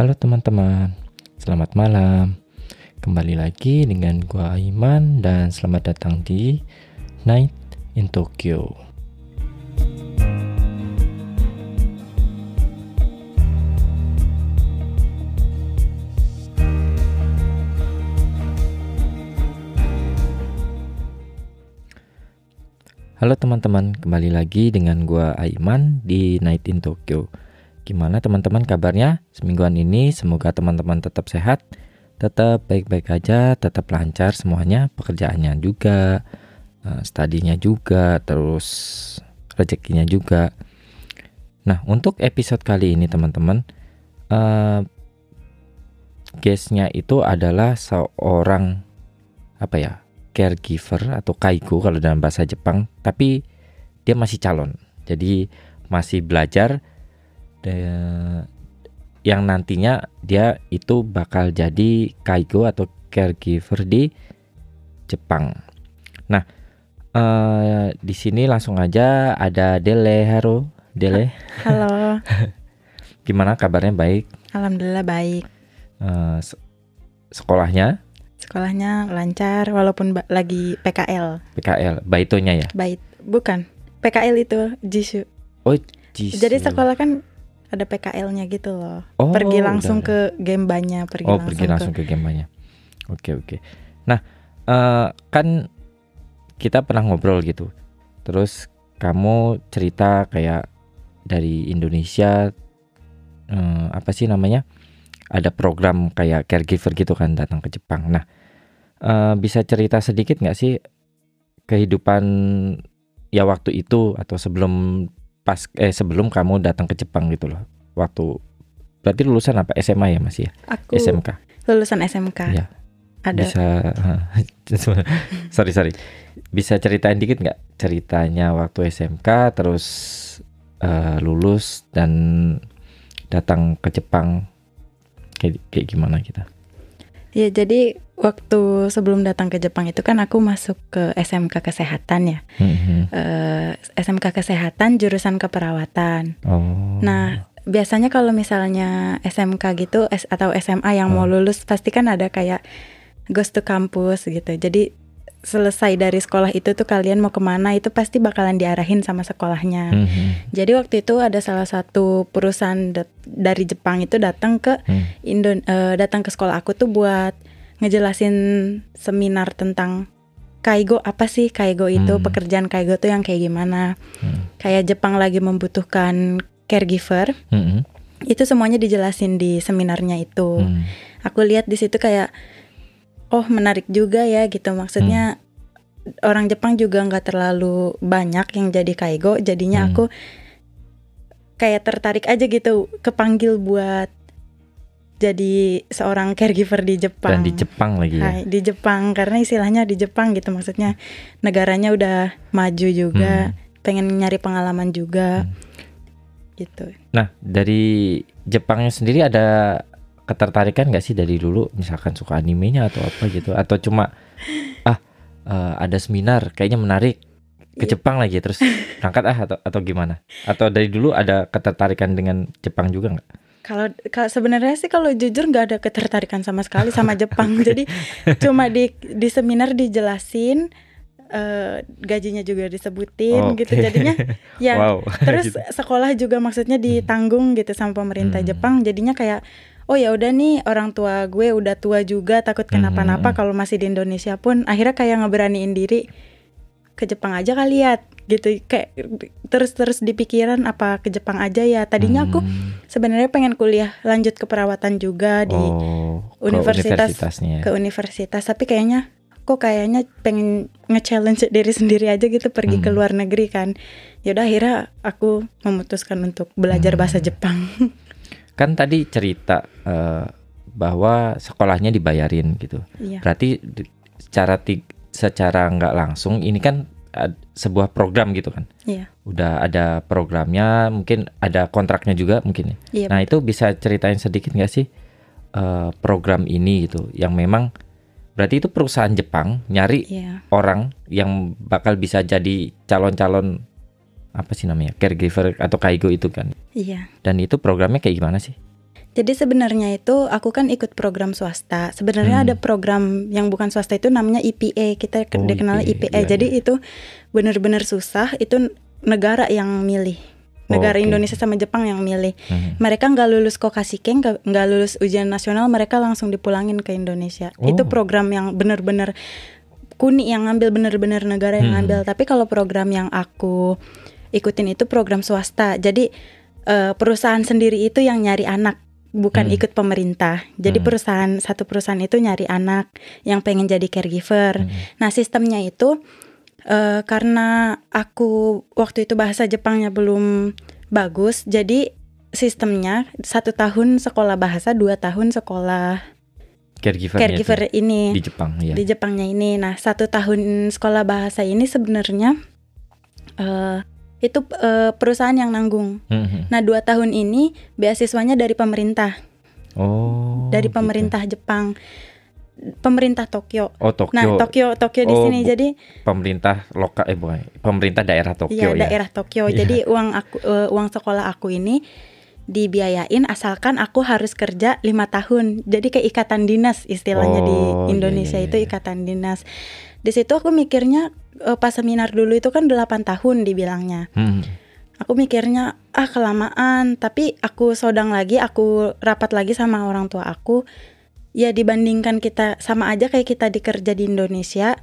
Halo teman-teman, selamat malam. Kembali lagi dengan gua Aiman dan selamat datang di Night in Tokyo. Halo teman-teman, kembali lagi dengan gua Aiman di Night in Tokyo. Gimana teman-teman kabarnya? Semingguan ini semoga teman-teman tetap sehat, tetap baik-baik aja, tetap lancar semuanya, pekerjaannya juga, uh, studinya juga, terus rezekinya juga. Nah, untuk episode kali ini teman-teman, uh, guestnya itu adalah seorang apa ya caregiver atau kaigo kalau dalam bahasa Jepang, tapi dia masih calon. Jadi masih belajar yang nantinya dia itu bakal jadi kaigo atau caregiver di Jepang. Nah, uh, di sini langsung aja ada Dele Haro. Dele. Halo. Gimana kabarnya baik? Alhamdulillah baik. Uh, sekolahnya Sekolahnya lancar walaupun lagi PKL. PKL, baitonya ya? Bait, bukan. PKL itu Jisoo. Oh, Jisoo. Jadi sekolah kan ada PKL-nya gitu loh. Oh, pergi langsung udah. ke Gembanya, pergi oh, langsung pergi langsung ke, ke Gembanya. Oke, oke. Nah, uh, kan kita pernah ngobrol gitu. Terus kamu cerita kayak dari Indonesia uh, apa sih namanya? ada program kayak caregiver gitu kan datang ke Jepang. Nah, uh, bisa cerita sedikit nggak sih kehidupan ya waktu itu atau sebelum pas eh sebelum kamu datang ke Jepang gitu loh. Waktu berarti lulusan apa SMA ya masih ya? Aku SMK. Lulusan SMK. Ya. Ada. Bisa sorry sorry. Bisa ceritain dikit nggak ceritanya waktu SMK terus uh, lulus dan datang ke Jepang kayak kayak gimana kita? Ya jadi waktu sebelum datang ke Jepang itu kan aku masuk ke SMK kesehatan ya, mm-hmm. uh, eh, SMK kesehatan jurusan keperawatan. Oh. Nah biasanya kalau misalnya SMK gitu atau SMA yang oh. mau lulus pasti kan ada kayak ghost to kampus gitu. Jadi selesai dari sekolah itu tuh kalian mau ke mana itu pasti bakalan diarahin sama sekolahnya. Mm -hmm. Jadi waktu itu ada salah satu perusahaan dari Jepang itu datang ke mm. Indo uh, datang ke sekolah aku tuh buat ngejelasin seminar tentang kaigo apa sih kaigo itu mm. pekerjaan kaigo tuh yang kayak gimana. Mm. Kayak Jepang lagi membutuhkan caregiver. Mm -hmm. Itu semuanya dijelasin di seminarnya itu. Mm. Aku lihat di situ kayak oh menarik juga ya gitu maksudnya hmm. orang Jepang juga nggak terlalu banyak yang jadi kaigo jadinya hmm. aku kayak tertarik aja gitu kepanggil buat jadi seorang caregiver di Jepang dan di Jepang lagi ya Hai, di Jepang karena istilahnya di Jepang gitu maksudnya negaranya udah maju juga hmm. pengen nyari pengalaman juga hmm. gitu nah dari Jepangnya sendiri ada ketertarikan gak sih dari dulu misalkan suka animenya atau apa gitu atau cuma ah uh, ada seminar kayaknya menarik ke iya. Jepang lagi terus berangkat ah atau atau gimana atau dari dulu ada ketertarikan dengan Jepang juga nggak? Kalau sebenarnya sih kalau jujur nggak ada ketertarikan sama sekali sama Jepang jadi cuma di di seminar dijelasin uh, gajinya juga disebutin okay. gitu jadinya ya wow. terus sekolah juga maksudnya ditanggung gitu sama pemerintah hmm. Jepang jadinya kayak oh ya udah nih orang tua gue udah tua juga takut kenapa-napa hmm. kalau masih di Indonesia pun akhirnya kayak ngeberaniin diri ke Jepang aja kali ya gitu kayak terus-terus di pikiran apa ke Jepang aja ya tadinya hmm. aku sebenarnya pengen kuliah lanjut ke perawatan juga di oh, universitas ke universitas tapi kayaknya kok kayaknya pengen nge-challenge diri sendiri aja gitu pergi hmm. ke luar negeri kan yaudah akhirnya aku memutuskan untuk belajar hmm. bahasa Jepang kan tadi cerita uh, bahwa sekolahnya dibayarin gitu. Iya. Berarti secara secara nggak langsung ini kan sebuah program gitu kan. Iya. Udah ada programnya, mungkin ada kontraknya juga mungkin. Ya. Iya, nah betul. itu bisa ceritain sedikit nggak sih uh, program ini gitu, yang memang berarti itu perusahaan Jepang nyari iya. orang yang bakal bisa jadi calon-calon apa sih namanya caregiver atau kaigo itu kan. Iya. Dan itu programnya kayak gimana sih? Jadi sebenarnya itu aku kan ikut program swasta. Sebenarnya Hmm. ada program yang bukan swasta itu namanya IPA. Kita Oh, dikenal IPA, IPA. iya, Jadi iya. itu benar-benar susah. Itu negara yang milih. Negara Oke. Indonesia sama Jepang yang milih. Hmm. Mereka nggak lulus kokasiken, nggak lulus ujian nasional, mereka langsung dipulangin ke Indonesia. Oh. Itu program yang benar-benar kuni yang ngambil benar-benar negara yang Hmm. ngambil. Tapi kalau program yang aku ikutin itu program swasta. Jadi eh, perusahaan sendiri itu yang nyari anak, bukan Hmm. ikut pemerintah. Jadi Hmm. perusahaan satu perusahaan itu nyari anak yang pengen jadi caregiver. Hmm. Nah sistemnya itu eh, karena aku waktu itu bahasa Jepangnya belum bagus, jadi sistemnya satu tahun sekolah bahasa, dua tahun sekolah Caregiver, caregiver ini di Jepang ya. di Jepangnya ini. Nah satu tahun sekolah bahasa ini sebenarnya eh, itu eh, perusahaan yang nanggung. Hmm. Nah dua tahun ini beasiswanya dari pemerintah, Oh. dari gitu. pemerintah Jepang, pemerintah Tokyo. Oh Tokyo. Nah Tokyo Tokyo di Oh, sini jadi pemerintah lokal eh bukan pemerintah daerah Tokyo Iya, ya. daerah Tokyo. Iya. Jadi uang aku eh, uang sekolah aku ini dibiayain asalkan aku harus kerja lima tahun. Jadi kayak ikatan dinas istilahnya Oh, di iya, Indonesia iya, itu iya. ikatan dinas. Di situ aku mikirnya eh, pas seminar dulu itu kan 8 tahun dibilangnya. Hmm. Aku mikirnya ah kelamaan, tapi aku sodang lagi, aku rapat lagi sama orang tua aku. Ya dibandingkan kita sama aja kayak kita dikerja di Indonesia,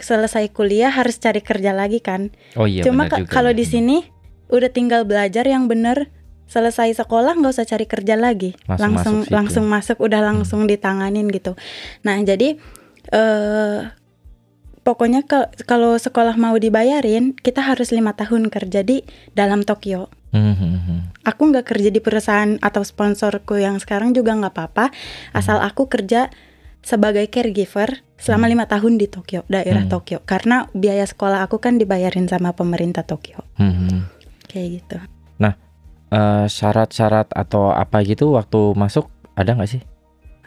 selesai kuliah harus cari kerja lagi kan. Oh iya Cuma ka- kalau ya. di sini udah tinggal belajar yang bener selesai sekolah nggak usah cari kerja lagi Langsung langsung masuk langsung masuk udah langsung ditanganin gitu nah jadi eh pokoknya ke- kalau sekolah mau dibayarin kita harus lima tahun kerja di dalam Tokyo Hmm, hmm, hmm. aku nggak kerja di perusahaan atau sponsorku yang sekarang juga nggak apa-apa asal aku kerja sebagai caregiver selama lima tahun di Tokyo daerah. Tokyo karena biaya sekolah aku kan dibayarin sama pemerintah Tokyo kayak gitu Eh, syarat-syarat atau apa gitu waktu masuk ada nggak sih?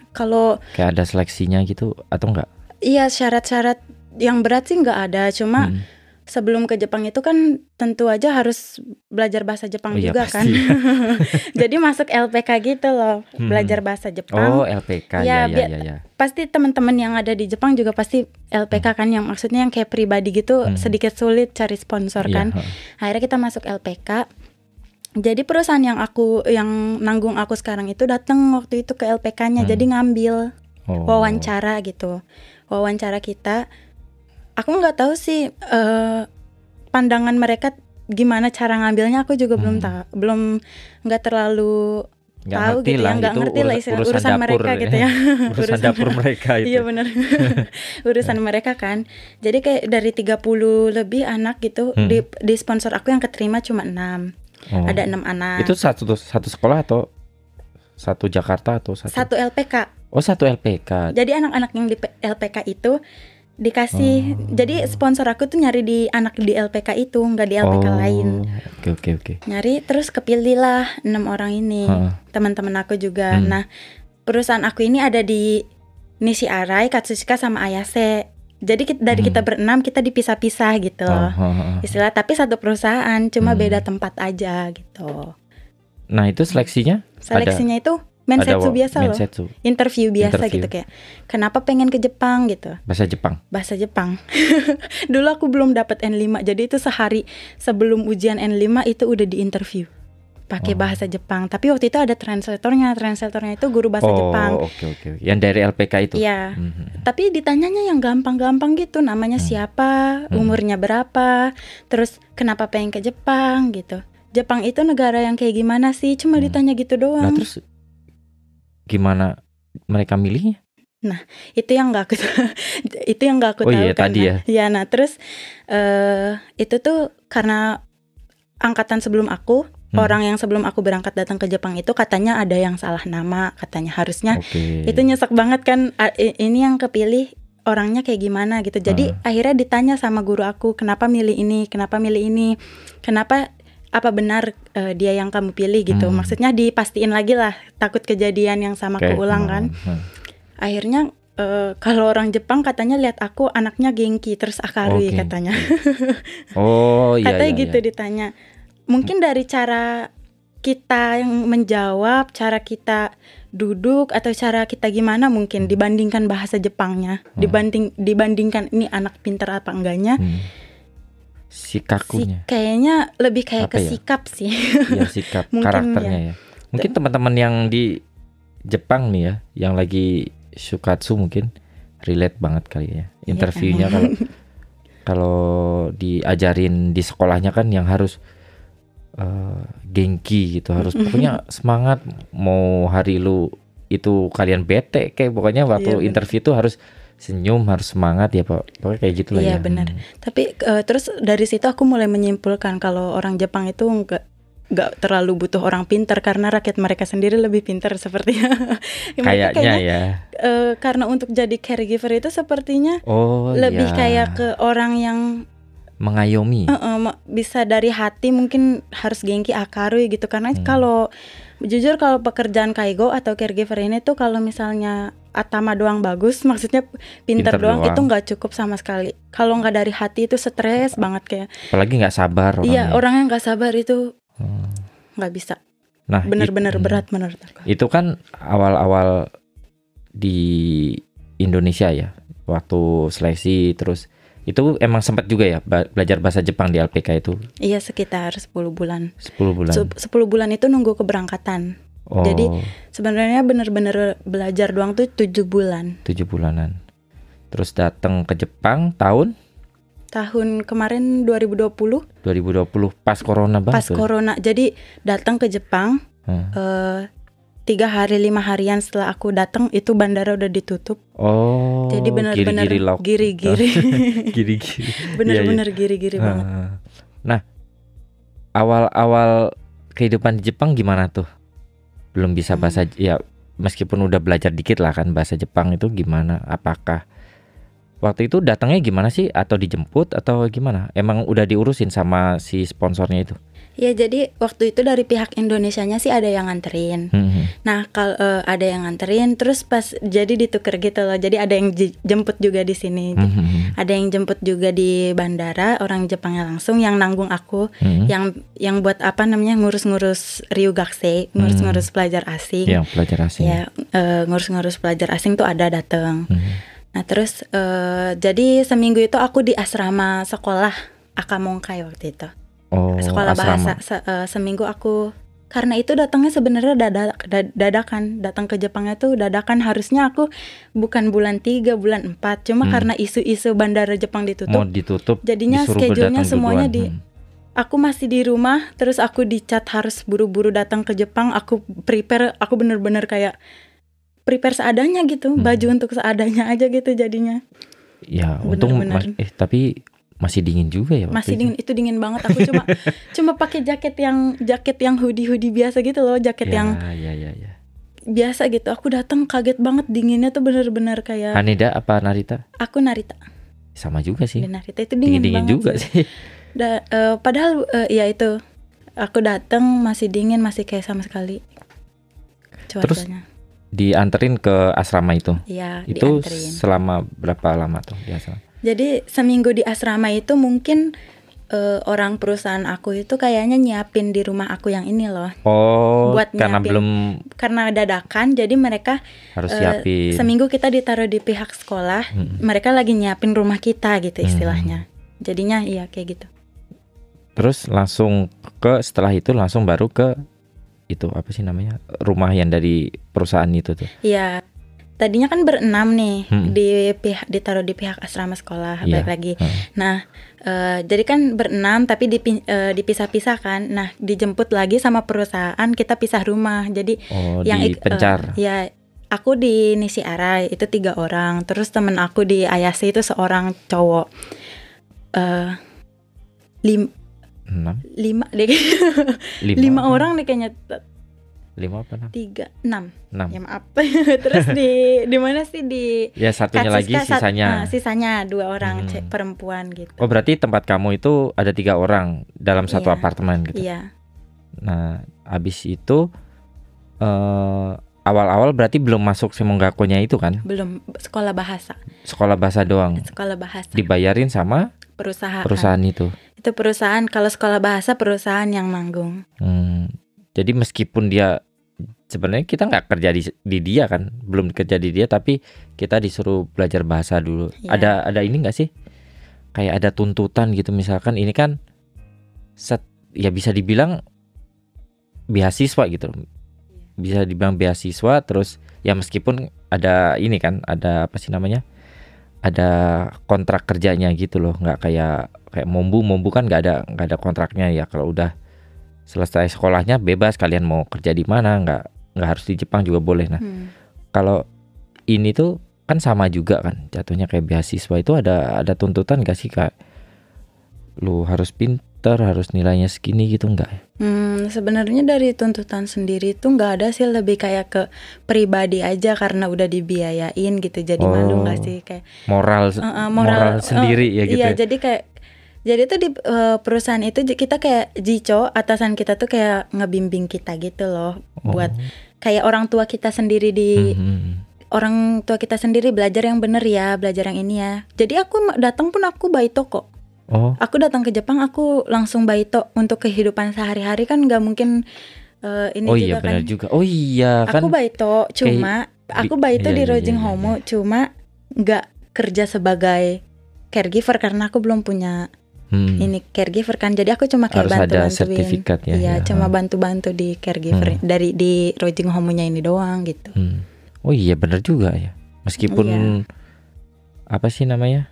kalau Kayak ada seleksinya gitu atau enggak? iya syarat-syarat yang berat sih nggak ada cuma Hmm. sebelum ke Jepang itu kan tentu aja harus belajar bahasa Jepang Oh iya, juga kan pasti. jadi masuk LPK gitu loh Hmm. belajar bahasa Oh Jepang LPK ya Ya, ya ya ya. pasti teman-teman yang ada di Jepang juga pasti LPK kan yang maksudnya yang kayak pribadi gitu Hmm. sedikit sulit cari sponsor Iya, kan akhirnya kita masuk LPK jadi perusahaan yang aku yang nanggung aku sekarang itu datang waktu itu ke LPK-nya Hmm. jadi ngambil Oh. wawancara gitu wawancara kita aku nggak tahu sih eh, pandangan mereka gimana cara ngambilnya aku juga belum Hmm. tahu belum nggak terlalu Nggak tahu ngerti gitu lah ya nggak itu ngerti lah istilah urusan urusan, dapur mereka gitu ya urusan dapur mereka itu. iya benar urusan mereka kan jadi kayak dari 30 lebih anak gitu Hmm. di di sponsor aku yang keterima cuma enam Oh. ada enam anak Itu satu satu sekolah atau satu Jakarta atau satu? satu LPK Oh satu LPK. jadi anak-anak yang di LPK itu dikasih Oh. jadi sponsor aku tuh nyari di anak di LPK itu nggak di LPK oh. lain Oke oke oke. nyari terus kepilih lah enam orang ini Heeh. teman-teman aku juga Hmm. nah perusahaan aku ini ada di Nishi Arai Katsushika sama Ayase jadi kita, dari Hmm. kita berenam kita dipisah-pisah gitu Oh, loh heeh. istilah tapi satu perusahaan cuma Hmm. beda tempat aja gitu Nah itu seleksinya seleksinya itu ada mensetsu wa- biasa loh mensetsu, interview biasa Interview. gitu kayak kenapa pengen ke Jepang gitu bahasa Jepang. bahasa Jepang. Dulu aku belum dapat N5, jadi itu sehari sebelum ujian N5 itu udah diinterview pakai Oh. bahasa Jepang. Tapi waktu itu ada translatornya, translatornya itu guru bahasa oh Jepang. oke oke. Yang dari LPK itu. Iya. Mhm. Tapi ditanyanya yang gampang-gampang gitu, namanya Hmm. siapa, Hmm. umurnya berapa, terus kenapa pengen ke Jepang gitu. Jepang itu negara yang kayak gimana sih? Cuma Hmm. ditanya gitu Nah doang. terus gimana mereka milihnya? itu yang nggak aku itu yang nggak aku Oh tahu iya, kan tadi ya. Iya, nah terus eh itu tuh karena angkatan sebelum aku Hmm. orang yang sebelum aku berangkat datang ke Jepang itu katanya ada yang salah nama katanya harusnya Oke. itu nyesek banget kan ini yang kepilih orangnya kayak gimana gitu jadi Hmm. akhirnya ditanya sama guru aku kenapa milih ini kenapa milih ini kenapa apa benar eh, dia yang kamu pilih gitu Hmm. maksudnya dipastiin lagi lah takut kejadian yang sama Oke, keulang kan hmm, hmm. akhirnya eh, kalau orang Jepang katanya lihat aku anaknya Genki terus Akarui Oke. katanya. Oh iya katanya iya, gitu iya. ditanya. Mungkin dari cara kita yang menjawab, cara kita duduk atau cara kita gimana mungkin dibandingkan bahasa Jepangnya, Hmm. dibanding dibandingkan ini anak pintar apa enggaknya. Hmm. Si Si, kayaknya lebih kayak Apa ke ya? sikap sih. ya sikap Mungkin karakternya ya. Mungkin teman-teman yang di Jepang nih ya, yang lagi shukatsu mungkin relate banget kali ya. Iya, Interviewnya emang. kalau kalau diajarin di sekolahnya kan yang harus eh, gengki gitu, harus pokoknya semangat mau hari lu itu kalian bete kayak pokoknya waktu Iya, interview tuh harus senyum, harus semangat ya, Pak. Pokoknya kayak gitu lah Iya, ya. benar. Hmm. Tapi eh, terus dari situ aku mulai menyimpulkan kalau orang Jepang itu enggak nggak terlalu butuh orang pintar karena rakyat mereka sendiri lebih pintar sepertinya. Mereka Kayaknya ya. eh, karena untuk jadi caregiver itu sepertinya Oh lebih iya. kayak ke orang yang mengayomi. eh, ma- bisa dari hati mungkin harus gengki akarui gitu karena Hmm. kalau jujur kalau pekerjaan kaigo atau caregiver ini tuh kalau misalnya atama doang bagus maksudnya pintar Pintar doang, doang. itu nggak cukup sama sekali. Kalau nggak dari hati itu stres banget kayak Apalagi nggak sabar iya orang yang nggak sabar itu Hmm. nggak bisa. Nah, bener-bener it- berat menurut aku. Itu kan awal-awal di Indonesia ya, waktu seleksi terus itu emang sempat juga ya belajar bahasa Jepang di LPK itu? Iya sekitar 10 bulan. 10 bulan. Se- 10 bulan itu nunggu keberangkatan oh, jadi- sebenarnya bener-bener belajar doang tuh 7 bulan 7 bulanan. Terus datang ke Jepang tahun tahun kemarin 2020 2020 pas corona banget. pas tuh. corona jadi datang ke Jepang Hmm. eh, tiga hari lima harian setelah aku datang itu bandara udah ditutup Oh, jadi bener-bener giri-giri giri-giri Giri-giri. bener-bener giri-giri banget Ah. Nah, awal-awal kehidupan di Jepang gimana tuh? Belum bisa Hmm. bahasa ya meskipun udah belajar dikit lah kan bahasa Jepang itu gimana? Apakah waktu itu datangnya gimana sih atau dijemput atau gimana? Emang udah diurusin sama si sponsornya itu? Ya jadi waktu itu dari pihak Indonesianya sih ada yang nganterin Hmm. nah kalau eh, ada yang nganterin terus pas jadi ditukar gitu loh jadi ada yang j- jemput juga di sini Hmm. ada yang jemput juga di bandara orang Jepangnya langsung yang nanggung aku Hmm. yang yang buat apa namanya ngurus-ngurus ryugakse ngurus-ngurus pelajar asing Yang pelajar asing. ya eh, ngurus-ngurus pelajar asing tuh ada datang Hmm. nah terus eh, jadi seminggu itu aku di asrama sekolah Akamongkai waktu itu Oh, sekolah asrama. bahasa Se- eh, seminggu aku karena itu datangnya sebenarnya dadak, dad- dadakan datang ke Jepangnya tuh dadakan harusnya aku bukan bulan 3 bulan 4 cuma Hmm. karena isu-isu bandara Jepang Mau ditutup ditutup jadinya schedule-nya semuanya duluan. di Hmm. aku masih di rumah terus aku dicat harus buru-buru datang ke Jepang aku prepare aku bener-bener kayak prepare seadanya gitu Hmm. baju untuk seadanya aja gitu jadinya Ya, untung Bener-bener. mas- eh tapi masih dingin juga ya masih itu. dingin itu dingin banget aku cuma cuma pakai jaket yang jaket yang hoodie hoodie biasa gitu loh jaket Ya, yang ya, ya, ya. biasa gitu aku datang kaget banget dinginnya tuh bener-bener kayak Haneda apa Narita? aku Narita Sama juga sih. Narita itu dingin, Dingin-dingin banget juga sih. sih. Da- eh, padahal eh, ya itu aku datang masih dingin masih kayak sama sekali Terus cuacanya Dianterin ke asrama itu. ya Itu dianterin selama berapa lama tuh biasa? Jadi seminggu di asrama itu mungkin eh, orang perusahaan aku itu kayaknya nyiapin di rumah aku yang ini loh Oh, Buat karena nyiapin. belum karena dadakan jadi mereka harus Eh, siapin. seminggu kita ditaruh di pihak sekolah Mm-mm. mereka lagi nyiapin rumah kita gitu Hmm. istilahnya jadinya iya kayak gitu Terus langsung ke setelah itu langsung baru ke itu apa sih namanya rumah yang dari perusahaan itu tuh. Iya tadinya kan berenam nih Hmm. di pihak ditaruh di pihak asrama sekolah Iya. balik lagi. Hmm. nah eh, jadi kan berenam tapi dipi- eh, dipisah-pisah kan. Nah dijemput lagi sama perusahaan kita pisah rumah. Jadi Oh, yang di eh, pencar. ya aku di Nisi Arai itu tiga orang. Terus temen aku di Ayase itu seorang cowok. Eh lim- Enam, lima deh. Lima, lima orang deh kayaknya lima apa enam? tiga enam Enam. ya maaf terus di di mana sih di Ya satunya lagi sisanya. nah, sisanya dua orang Hmm. cek perempuan gitu Oh berarti tempat kamu itu ada tiga orang dalam satu Iya. apartemen gitu. iya Nah, habis itu eh awal-awal berarti belum masuk Semonggakonya itu kan? belum sekolah bahasa Sekolah bahasa doang. sekolah bahasa Dibayarin sama perusahaan perusahaan itu. itu perusahaan kalau sekolah bahasa perusahaan yang nanggung Hmm, jadi meskipun dia sebenarnya kita nggak kerja di, di dia kan, belum kerja di dia, tapi kita disuruh belajar bahasa dulu. Iya. Ada ada ini nggak sih? Kayak ada tuntutan gitu misalkan ini kan set ya bisa dibilang beasiswa gitu, bisa dibilang beasiswa terus ya meskipun ada ini kan ada apa sih namanya? Ada kontrak kerjanya gitu loh, nggak kayak kayak mombu mombu kan nggak ada nggak ada kontraknya ya kalau udah selesai sekolahnya bebas kalian mau kerja di mana nggak nggak harus di Jepang juga boleh nah Hmm. kalau ini tuh kan sama juga kan jatuhnya kayak beasiswa itu ada ada tuntutan gak sih kak lu harus pinter harus nilainya segini gitu enggak Hmm, sebenarnya dari tuntutan sendiri tuh nggak ada sih lebih kayak ke pribadi aja karena udah dibiayain gitu jadi malu nggak Oh. sih kayak moral Uh, uh, moral, moral, sendiri uh, ya gitu Iya, ya? jadi kayak jadi tuh di uh, perusahaan itu kita kayak jico atasan kita tuh kayak ngebimbing kita gitu loh Oh. buat kayak orang tua kita sendiri di Mhm. orang tua kita sendiri belajar yang bener ya, belajar yang ini ya. Jadi aku datang pun aku baito kok. oh Aku datang ke Jepang aku langsung baito untuk kehidupan sehari-hari kan nggak mungkin uh, ini oh juga iya kan. benar juga oh iya kan Aku baito cuma aku bi- baito iya, di iya, Rojing iya, iya. Homo cuma nggak kerja sebagai caregiver karena aku belum punya Hmm, ini caregiver kan jadi aku cuma kayak harus ada bantu-bantuin sertifikat ya iya ya. cuma bantu-bantu di caregiver Hmm. dari di Rojing Homonya ini doang gitu Hmm. oh iya benar juga ya meskipun Iya. apa sih namanya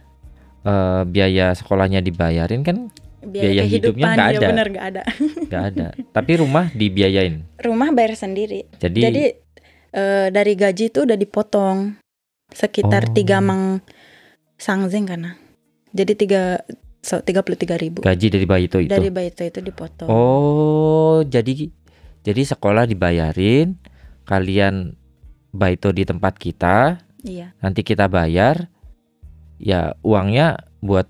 Eh, biaya sekolahnya dibayarin kan Biaya hidupnya kehidupan, nggak ya ada. bener nggak ada nggak ada tapi rumah dibiayain rumah bayar sendiri jadi, jadi eh, dari gaji itu udah dipotong sekitar Oh. tiga mang sangzeng karena jadi tiga so, tiga puluh tiga ribu. Gaji dari bayi itu? Itu dari baito itu dipotong. Oh jadi jadi sekolah dibayarin kalian baito di tempat kita iya. nanti kita bayar ya uangnya buat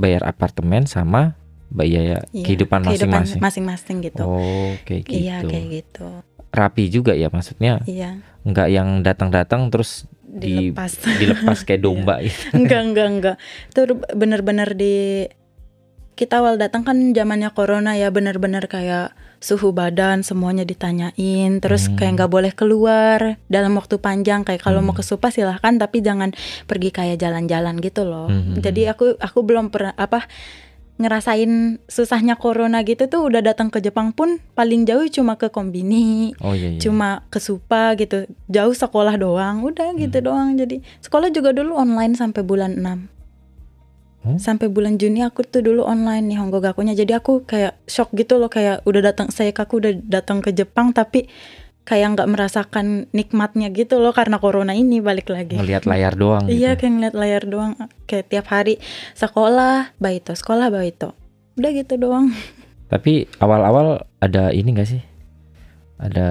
bayar apartemen sama bayar Iya, kehidupan masing-masing. masing-masing gitu. Oh kayak gitu. iya kayak gitu. Rapi juga ya maksudnya? Iya. Nggak yang datang-datang terus dilepas dilepas kayak domba gitu. enggak enggak enggak itu bener-bener di kita awal datang kan zamannya corona ya bener-bener kayak suhu badan semuanya ditanyain terus Hmm. kayak nggak boleh keluar dalam waktu panjang kayak kalau mau Hmm. ke Supa silahkan tapi jangan pergi kayak jalan-jalan gitu loh Hmm. jadi aku aku belum pernah apa ngerasain susahnya corona gitu tuh udah datang ke Jepang pun paling jauh cuma ke kombini oh iya, iya. cuma ke Supa gitu jauh sekolah doang udah gitu Hmm. doang jadi sekolah juga dulu online sampai bulan 6 Hmm? sampai bulan Juni aku tuh dulu online nih Honggo Gakunya jadi aku kayak shock gitu loh kayak udah datang saya aku udah datang ke Jepang tapi kayak nggak merasakan nikmatnya gitu loh karena corona ini balik lagi ngelihat layar doang iya gitu. kayak ngeliat layar doang kayak tiap hari sekolah baito sekolah baito udah gitu doang Tapi awal-awal ada ini gak sih? Ada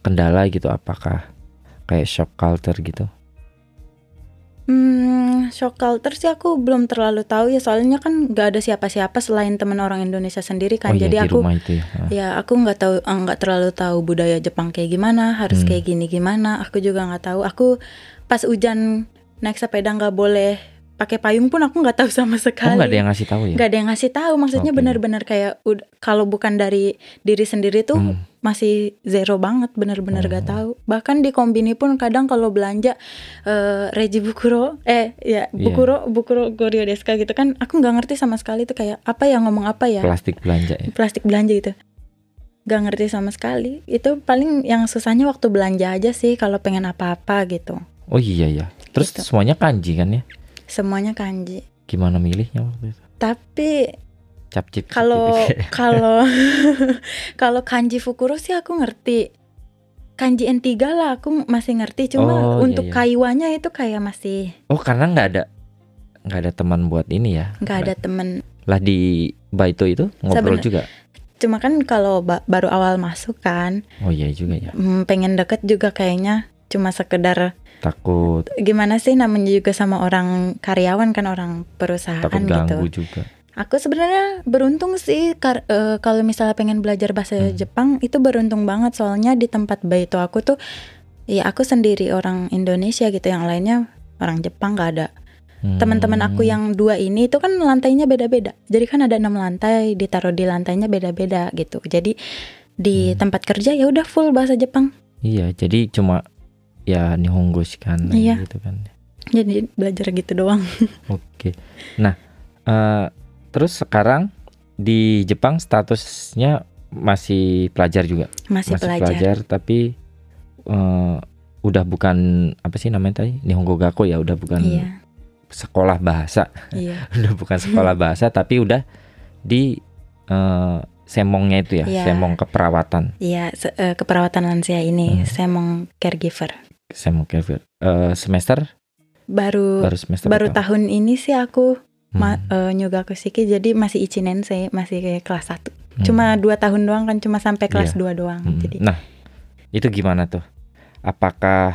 kendala gitu apakah kayak shock culture gitu? Hmm, shock culture sih aku belum terlalu tahu ya soalnya kan nggak ada siapa-siapa selain teman orang Indonesia sendiri oh kan. iya Jadi di aku itu ya. Ah. ya aku nggak tahu eh, nggak terlalu tahu budaya Jepang kayak gimana, harus Hmm. kayak gini gimana. Aku juga nggak tahu. Aku pas hujan naik sepeda nggak boleh pakai payung pun aku nggak tahu sama Oh sekali. nggak ada yang ngasih tahu ya? Nggak ada yang ngasih tahu. Maksudnya Oke. benar-benar kayak kalau bukan dari diri sendiri tuh Hmm. masih zero banget bener-bener Oh. gak tahu bahkan di kombini pun kadang kalau belanja eh reji bukuro eh ya Iya. bukuro bukuro gorio deska gitu kan aku nggak ngerti sama sekali tuh kayak apa ya ngomong apa ya Plastik belanja ya. plastik belanja gitu gak ngerti sama sekali itu paling yang susahnya waktu belanja aja sih kalau pengen apa-apa gitu Oh iya ya. Terus Gitu. semuanya kanji kan ya? Semuanya kanji Gimana milihnya waktu itu? tapi Cap cip. cip, kalau cip. kalau kalau kanji fukuro sih aku ngerti kanji N3 lah aku masih ngerti cuma Oh, iya, untuk iya. kaiwanya itu kayak masih Oh karena nggak ada nggak ada teman buat ini ya? nggak ada temen Lah di Baito itu ngobrol Sebenar- juga. cuma kan kalau ba- baru awal masuk kan Oh iya juga ya. mm, pengen deket juga kayaknya cuma sekedar Takut gimana sih namanya juga sama orang karyawan kan orang perusahaan takut gitu ganggu juga. Aku sebenarnya beruntung sih kar- eh, kalau misalnya pengen belajar bahasa Hmm. Jepang itu beruntung banget soalnya di tempat baito aku tuh Iya, aku sendiri orang Indonesia gitu, yang lainnya orang Jepang nggak ada. Hmm. Teman-teman aku yang dua ini itu kan lantainya beda-beda. Jadi kan ada enam lantai, ditaruh di lantainya beda-beda gitu. Jadi di Hmm. tempat kerja ya udah full bahasa Jepang. Iya, jadi cuma ya nihongo kan Iya. gitu kan. Jadi belajar gitu doang. Oke. Nah, eh, terus sekarang di Jepang statusnya masih pelajar juga. Masih, pelajar. tapi eh, udah bukan apa sih namanya tadi Nihongo Gakko ya, udah bukan Iya, sekolah bahasa, iya. udah bukan sekolah bahasa tapi udah di eh, semongnya itu ya, Iya. semong keperawatan, Iya, se- keperawatan lansia ini Hmm. mau caregiver. Semong caregiver. Eh, semester Baru baru semester baru tahun ini sih aku ma- Hmm, eh, nyoga Shiki jadi masih ichinensei, masih kayak kelas 1. hmm, Cuma dua tahun doang kan, cuma sampai kelas Iya. 2 doang. hmm. Jadi Nah, itu gimana tuh? Apakah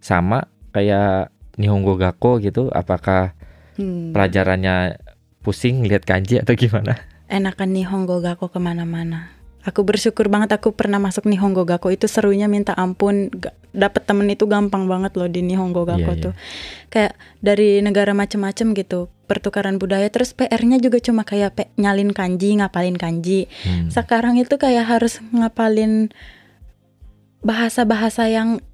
sama kayak Nihongo Gakko gitu? Apakah hmm, pelajarannya pusing lihat kanji atau gimana? enakan Nihongo Gakko ke mana-mana. Aku bersyukur banget aku pernah masuk Nihongo Gakko itu serunya minta ampun. Dapet temen itu gampang banget loh di Nihongo Gakko Iya, iya. tuh. Kayak dari negara macem-macem gitu, pertukaran budaya. Terus PR-nya juga cuma kayak pe- nyalin kanji, ngapalin kanji. Hmm. Sekarang itu kayak harus ngapalin bahasa-bahasa yang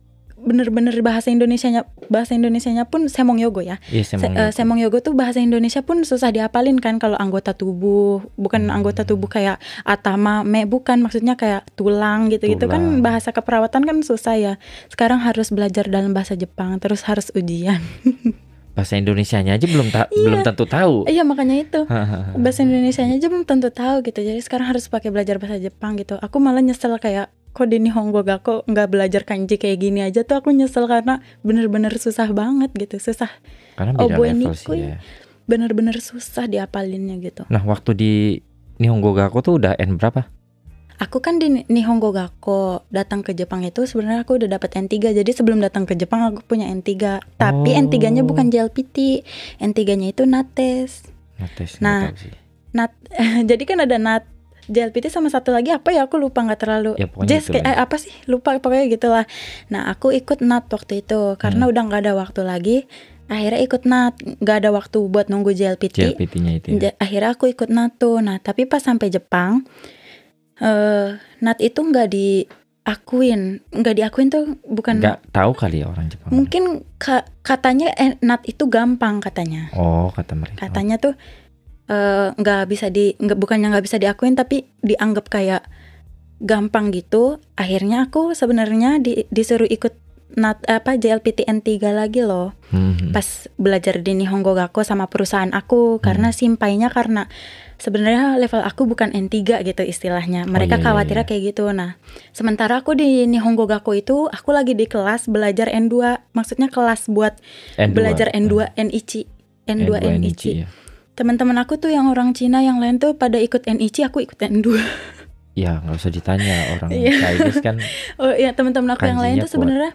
bener-bener bahasa Indonesianya bahasa Indonesianya pun semong yogo ya Iya, Se- semong eh, Gakko. semong yogo tuh bahasa Indonesia pun susah diapalin kan kalau anggota tubuh bukan Hmm. anggota tubuh kayak atama me bukan maksudnya kayak tulang gitu-gitu kan bahasa keperawatan kan susah ya sekarang harus belajar dalam bahasa Jepang terus harus ujian bahasa Indonesianya aja belum ta- Iya. belum tentu tahu. iya makanya itu bahasa Indonesianya aja belum tentu tahu gitu jadi sekarang harus pakai belajar bahasa Jepang gitu aku malah nyesel kayak kok di Nihongo Gakko nggak belajar kanji kayak gini aja tuh aku nyesel karena bener-bener susah banget gitu susah Karena beda Oboe level sih ya. bener-bener susah diapalinnya gitu Nah, waktu di Nihongo Gakko tuh udah N berapa? Aku kan di Nihongo Gakko datang ke Jepang itu sebenarnya aku udah dapat N3 jadi sebelum datang ke Jepang aku punya N3 tapi Oh. N3-nya bukan JLPT N3-nya itu NATES Nah, tes Nah. Nat jadi kan ada NAT JLPT sama satu lagi apa ya aku lupa nggak terlalu Ya, Jazz kayak eh, apa sih lupa pokoknya gitulah nah aku ikut NAT waktu itu karena Hmm. udah nggak ada waktu lagi akhirnya ikut NAT nggak ada waktu buat nunggu JLPT JLPT-nya itu. Ya. Akhirnya aku ikut NATO. Nah, tapi pas sampai Jepang, eh NAT itu nggak diakuin, nggak diakuin tuh bukan Nggak tahu kali ya orang Jepang. mungkin ka- katanya eh, NAT itu gampang katanya. Oh, kata mereka. Katanya tuh eh, nggak bisa di nggak bukannya nggak bisa diakuin tapi dianggap kayak gampang gitu. Akhirnya aku sebenarnya di- disuruh ikut NAT apa JLPT N3 lagi loh Hmm, hmm. pas belajar di Nihongo Gakko sama perusahaan aku karena simpainya karena sebenarnya level aku bukan N3 gitu istilahnya. Mereka iya, iya, khawatirnya iya. kayak gitu. Nah, sementara aku di Nihongo Gakko itu aku lagi di kelas belajar N2, maksudnya kelas buat N2. belajar N2 NICI. N2 N2 NICI. ya. Teman-teman aku tuh yang orang Cina yang lain tuh pada ikut NICI, aku ikut N2. Ya, nggak usah ditanya orang Iya. Chinese kan. Oh iya teman-teman aku yang lain tuh sebenarnya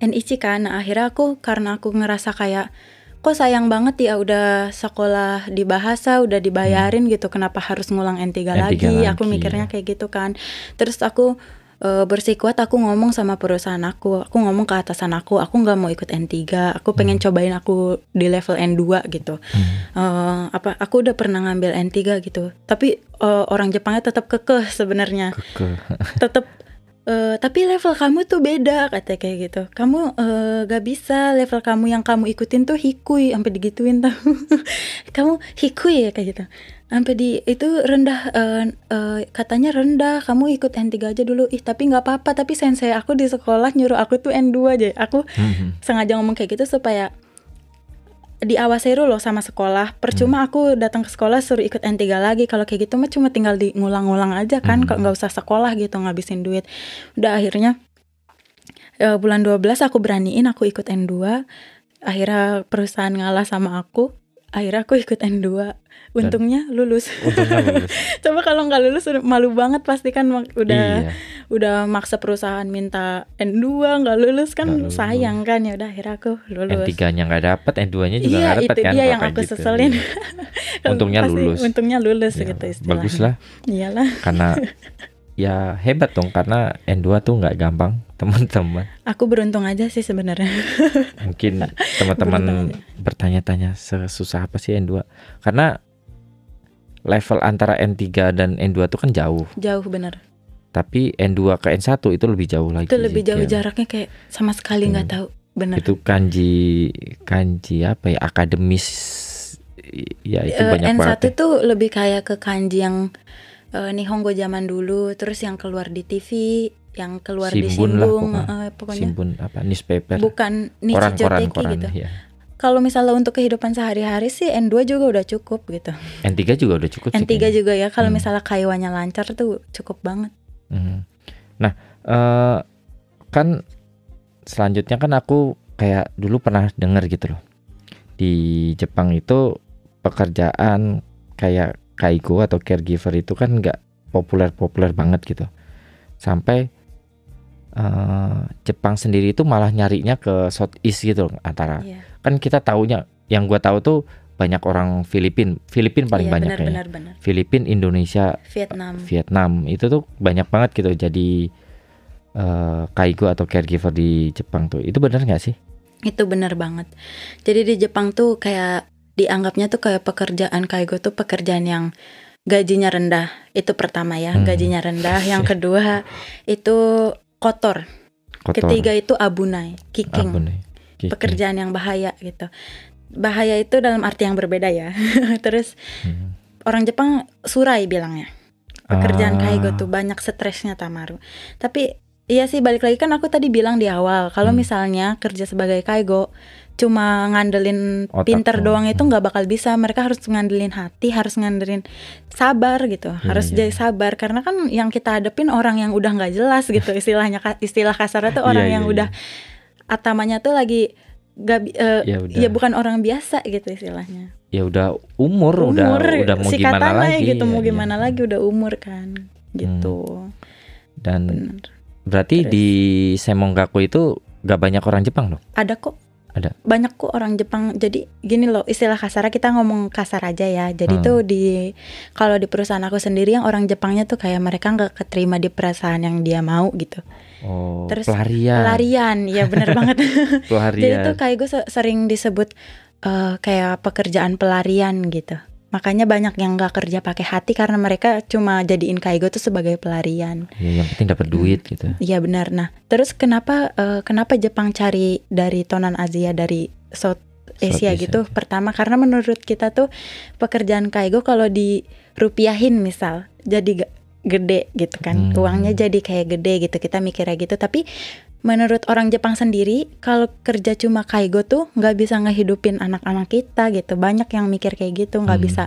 NIC kan. Nah, akhirnya aku karena aku ngerasa kayak kok sayang banget ya udah sekolah di bahasa udah dibayarin gitu kenapa harus ngulang N3, N3 lagi? Aku lagi, mikirnya ya. kayak gitu kan. Terus aku eh, bersikuat aku ngomong sama perusahaan aku, aku ngomong ke atasan aku, aku nggak mau ikut N3, aku pengen cobain aku di level N2 gitu. Hmm. Eh, apa aku udah pernah ngambil N3 gitu. Tapi eh, orang Jepangnya tetap kekeh sebenarnya Keke. tetap eh, tapi level kamu tuh beda kata kayak gitu kamu eh, gak bisa level kamu yang kamu ikutin tuh hikui sampai digituin tau kamu hikui ya kayak gitu sampai di itu rendah eh, eh, katanya rendah kamu ikut N3 aja dulu ih tapi nggak apa-apa tapi sensei aku di sekolah nyuruh aku tuh N2 aja aku Hmm, hmm. sengaja ngomong kayak gitu supaya diawaseru loh sama sekolah. Percuma aku datang ke sekolah suruh ikut N3 lagi. Kalau kayak gitu mah cuma tinggal di ngulang-ngulang aja kan, Hmm. kok nggak usah sekolah gitu ngabisin duit. Udah akhirnya eh, bulan 12 aku beraniin aku ikut N2. Akhirnya perusahaan ngalah sama aku. Akhirnya aku ikut N2. Untungnya lulus. Untungnya lulus. Coba kalau nggak lulus malu banget pasti kan udah Iya. udah maksa perusahaan minta N2 nggak lulus kan Nggak lulus. sayang kan ya udah akhirnya aku lulus. N3-nya nggak dapet, N2-nya juga Iya nggak dapet itu kan. kalau yang aku gitu. seselin. Iya. Untungnya Pasti lulus. Untungnya lulus Ya, gitu istilahnya. bagus lah Iyalah. karena ya hebat dong karena N2 tuh nggak gampang teman-teman. Aku beruntung aja sih sebenarnya. Mungkin teman-teman bertanya-tanya sesusah apa sih N2? Karena level antara N3 dan N2 tuh kan jauh. Jauh bener. Tapi N2 ke N1 itu lebih jauh lagi. Itu lebih jauh kayak- jaraknya kayak sama sekali nggak Hmm. tahu. Bener. Itu kanji kanji apa ya akademis ya itu Eh, banyak N1 banget. ya. tuh lebih kayak ke kanji yang eh, Nihongo zaman dulu, terus yang keluar di TV, yang keluar di Shimbun lah pokoknya. eh, pokoknya Shimbun apa newspaper. bukan koran-koran Nichijoteki koran gitu. ya. Kalau misalnya untuk kehidupan sehari-hari sih N2 juga udah cukup gitu. N3 juga udah cukup sih N3 kayaknya. juga ya kalau Hmm. misalnya kaiwanya lancar tuh cukup banget. Mhm. Nah, eh, kan selanjutnya kan aku kayak dulu pernah dengar gitu loh. Di Jepang itu pekerjaan kayak kaigo atau caregiver itu kan nggak populer-populer banget gitu. Sampai eh, Jepang sendiri itu malah nyarinya ke Southeast gitu loh antara. Iya. Kan kita taunya yang gua tahu tuh banyak orang Filipin, Filipin paling Iya, banyak benar, kayaknya. benar, benar. Filipin, Indonesia, Vietnam. Vietnam itu tuh banyak banget gitu jadi eh, kaigo atau caregiver di Jepang tuh itu benar nggak sih? Itu benar banget. Jadi di Jepang tuh kayak dianggapnya tuh kayak pekerjaan kaigo tuh pekerjaan yang gajinya rendah. Itu pertama ya, Hmm. gajinya rendah. Yang kedua itu kotor. Kotor, Ketiga itu abunai, kicking. abon ya. Kicking. Pekerjaan yang bahaya gitu. Bahaya itu dalam arti yang berbeda ya. Terus Hmm. orang Jepang surai bilangnya. Pekerjaan Ah, kaigo tuh banyak stresnya Tamaru. Tapi iya sih balik lagi kan aku tadi bilang di awal kalau Hmm. misalnya kerja sebagai kaigo cuma ngandelin Otak pinter doang. doang itu nggak bakal bisa. Mereka harus ngandelin hati, harus ngandelin sabar gitu. harus iya, jadi sabar karena kan yang kita hadepin orang yang udah nggak jelas gitu istilahnya istilah kasarnya tuh Iya, orang iya, yang iya. udah atamanya tuh lagi gak bi- eh, ya udah ya bukan orang biasa gitu istilahnya. ya udah umur, udah udah mau si gimana katanya lagi gitu mau ya, gimana iya. lagi udah umur kan gitu. dan Bener. berarti Terus. di Semonggaku itu gak banyak orang Jepang dong Ada kok. Ada. Banyak kok orang Jepang. Jadi gini loh, istilah kasar kita ngomong kasar aja ya. Jadi Hmm. tuh di kalau di perusahaan aku sendiri yang orang Jepangnya tuh kayak mereka nggak keterima di perusahaan yang dia mau gitu. oh Terus pelarian Pelarian, ya bener banget. Jadi tuh kayak gue sering disebut eh, kayak pekerjaan pelarian gitu. Makanya banyak yang nggak kerja pakai hati karena mereka cuma jadiin kaigo tuh sebagai pelarian. ya, yang penting dapat duit gitu Iya benar. Nah, terus kenapa eh, kenapa Jepang cari dari tonan Asia dari South Asia Southeast gitu? Asia. Pertama karena menurut kita tuh pekerjaan kaigo kalau dirupiahin misal jadi gede gitu kan. Hmm. Uangnya jadi kayak gede gitu. Kita mikirnya gitu. Tapi menurut orang Jepang sendiri kalau kerja cuma kaigo tuh nggak bisa ngehidupin anak-anak kita gitu. Banyak yang mikir kayak gitu, nggak Hmm. bisa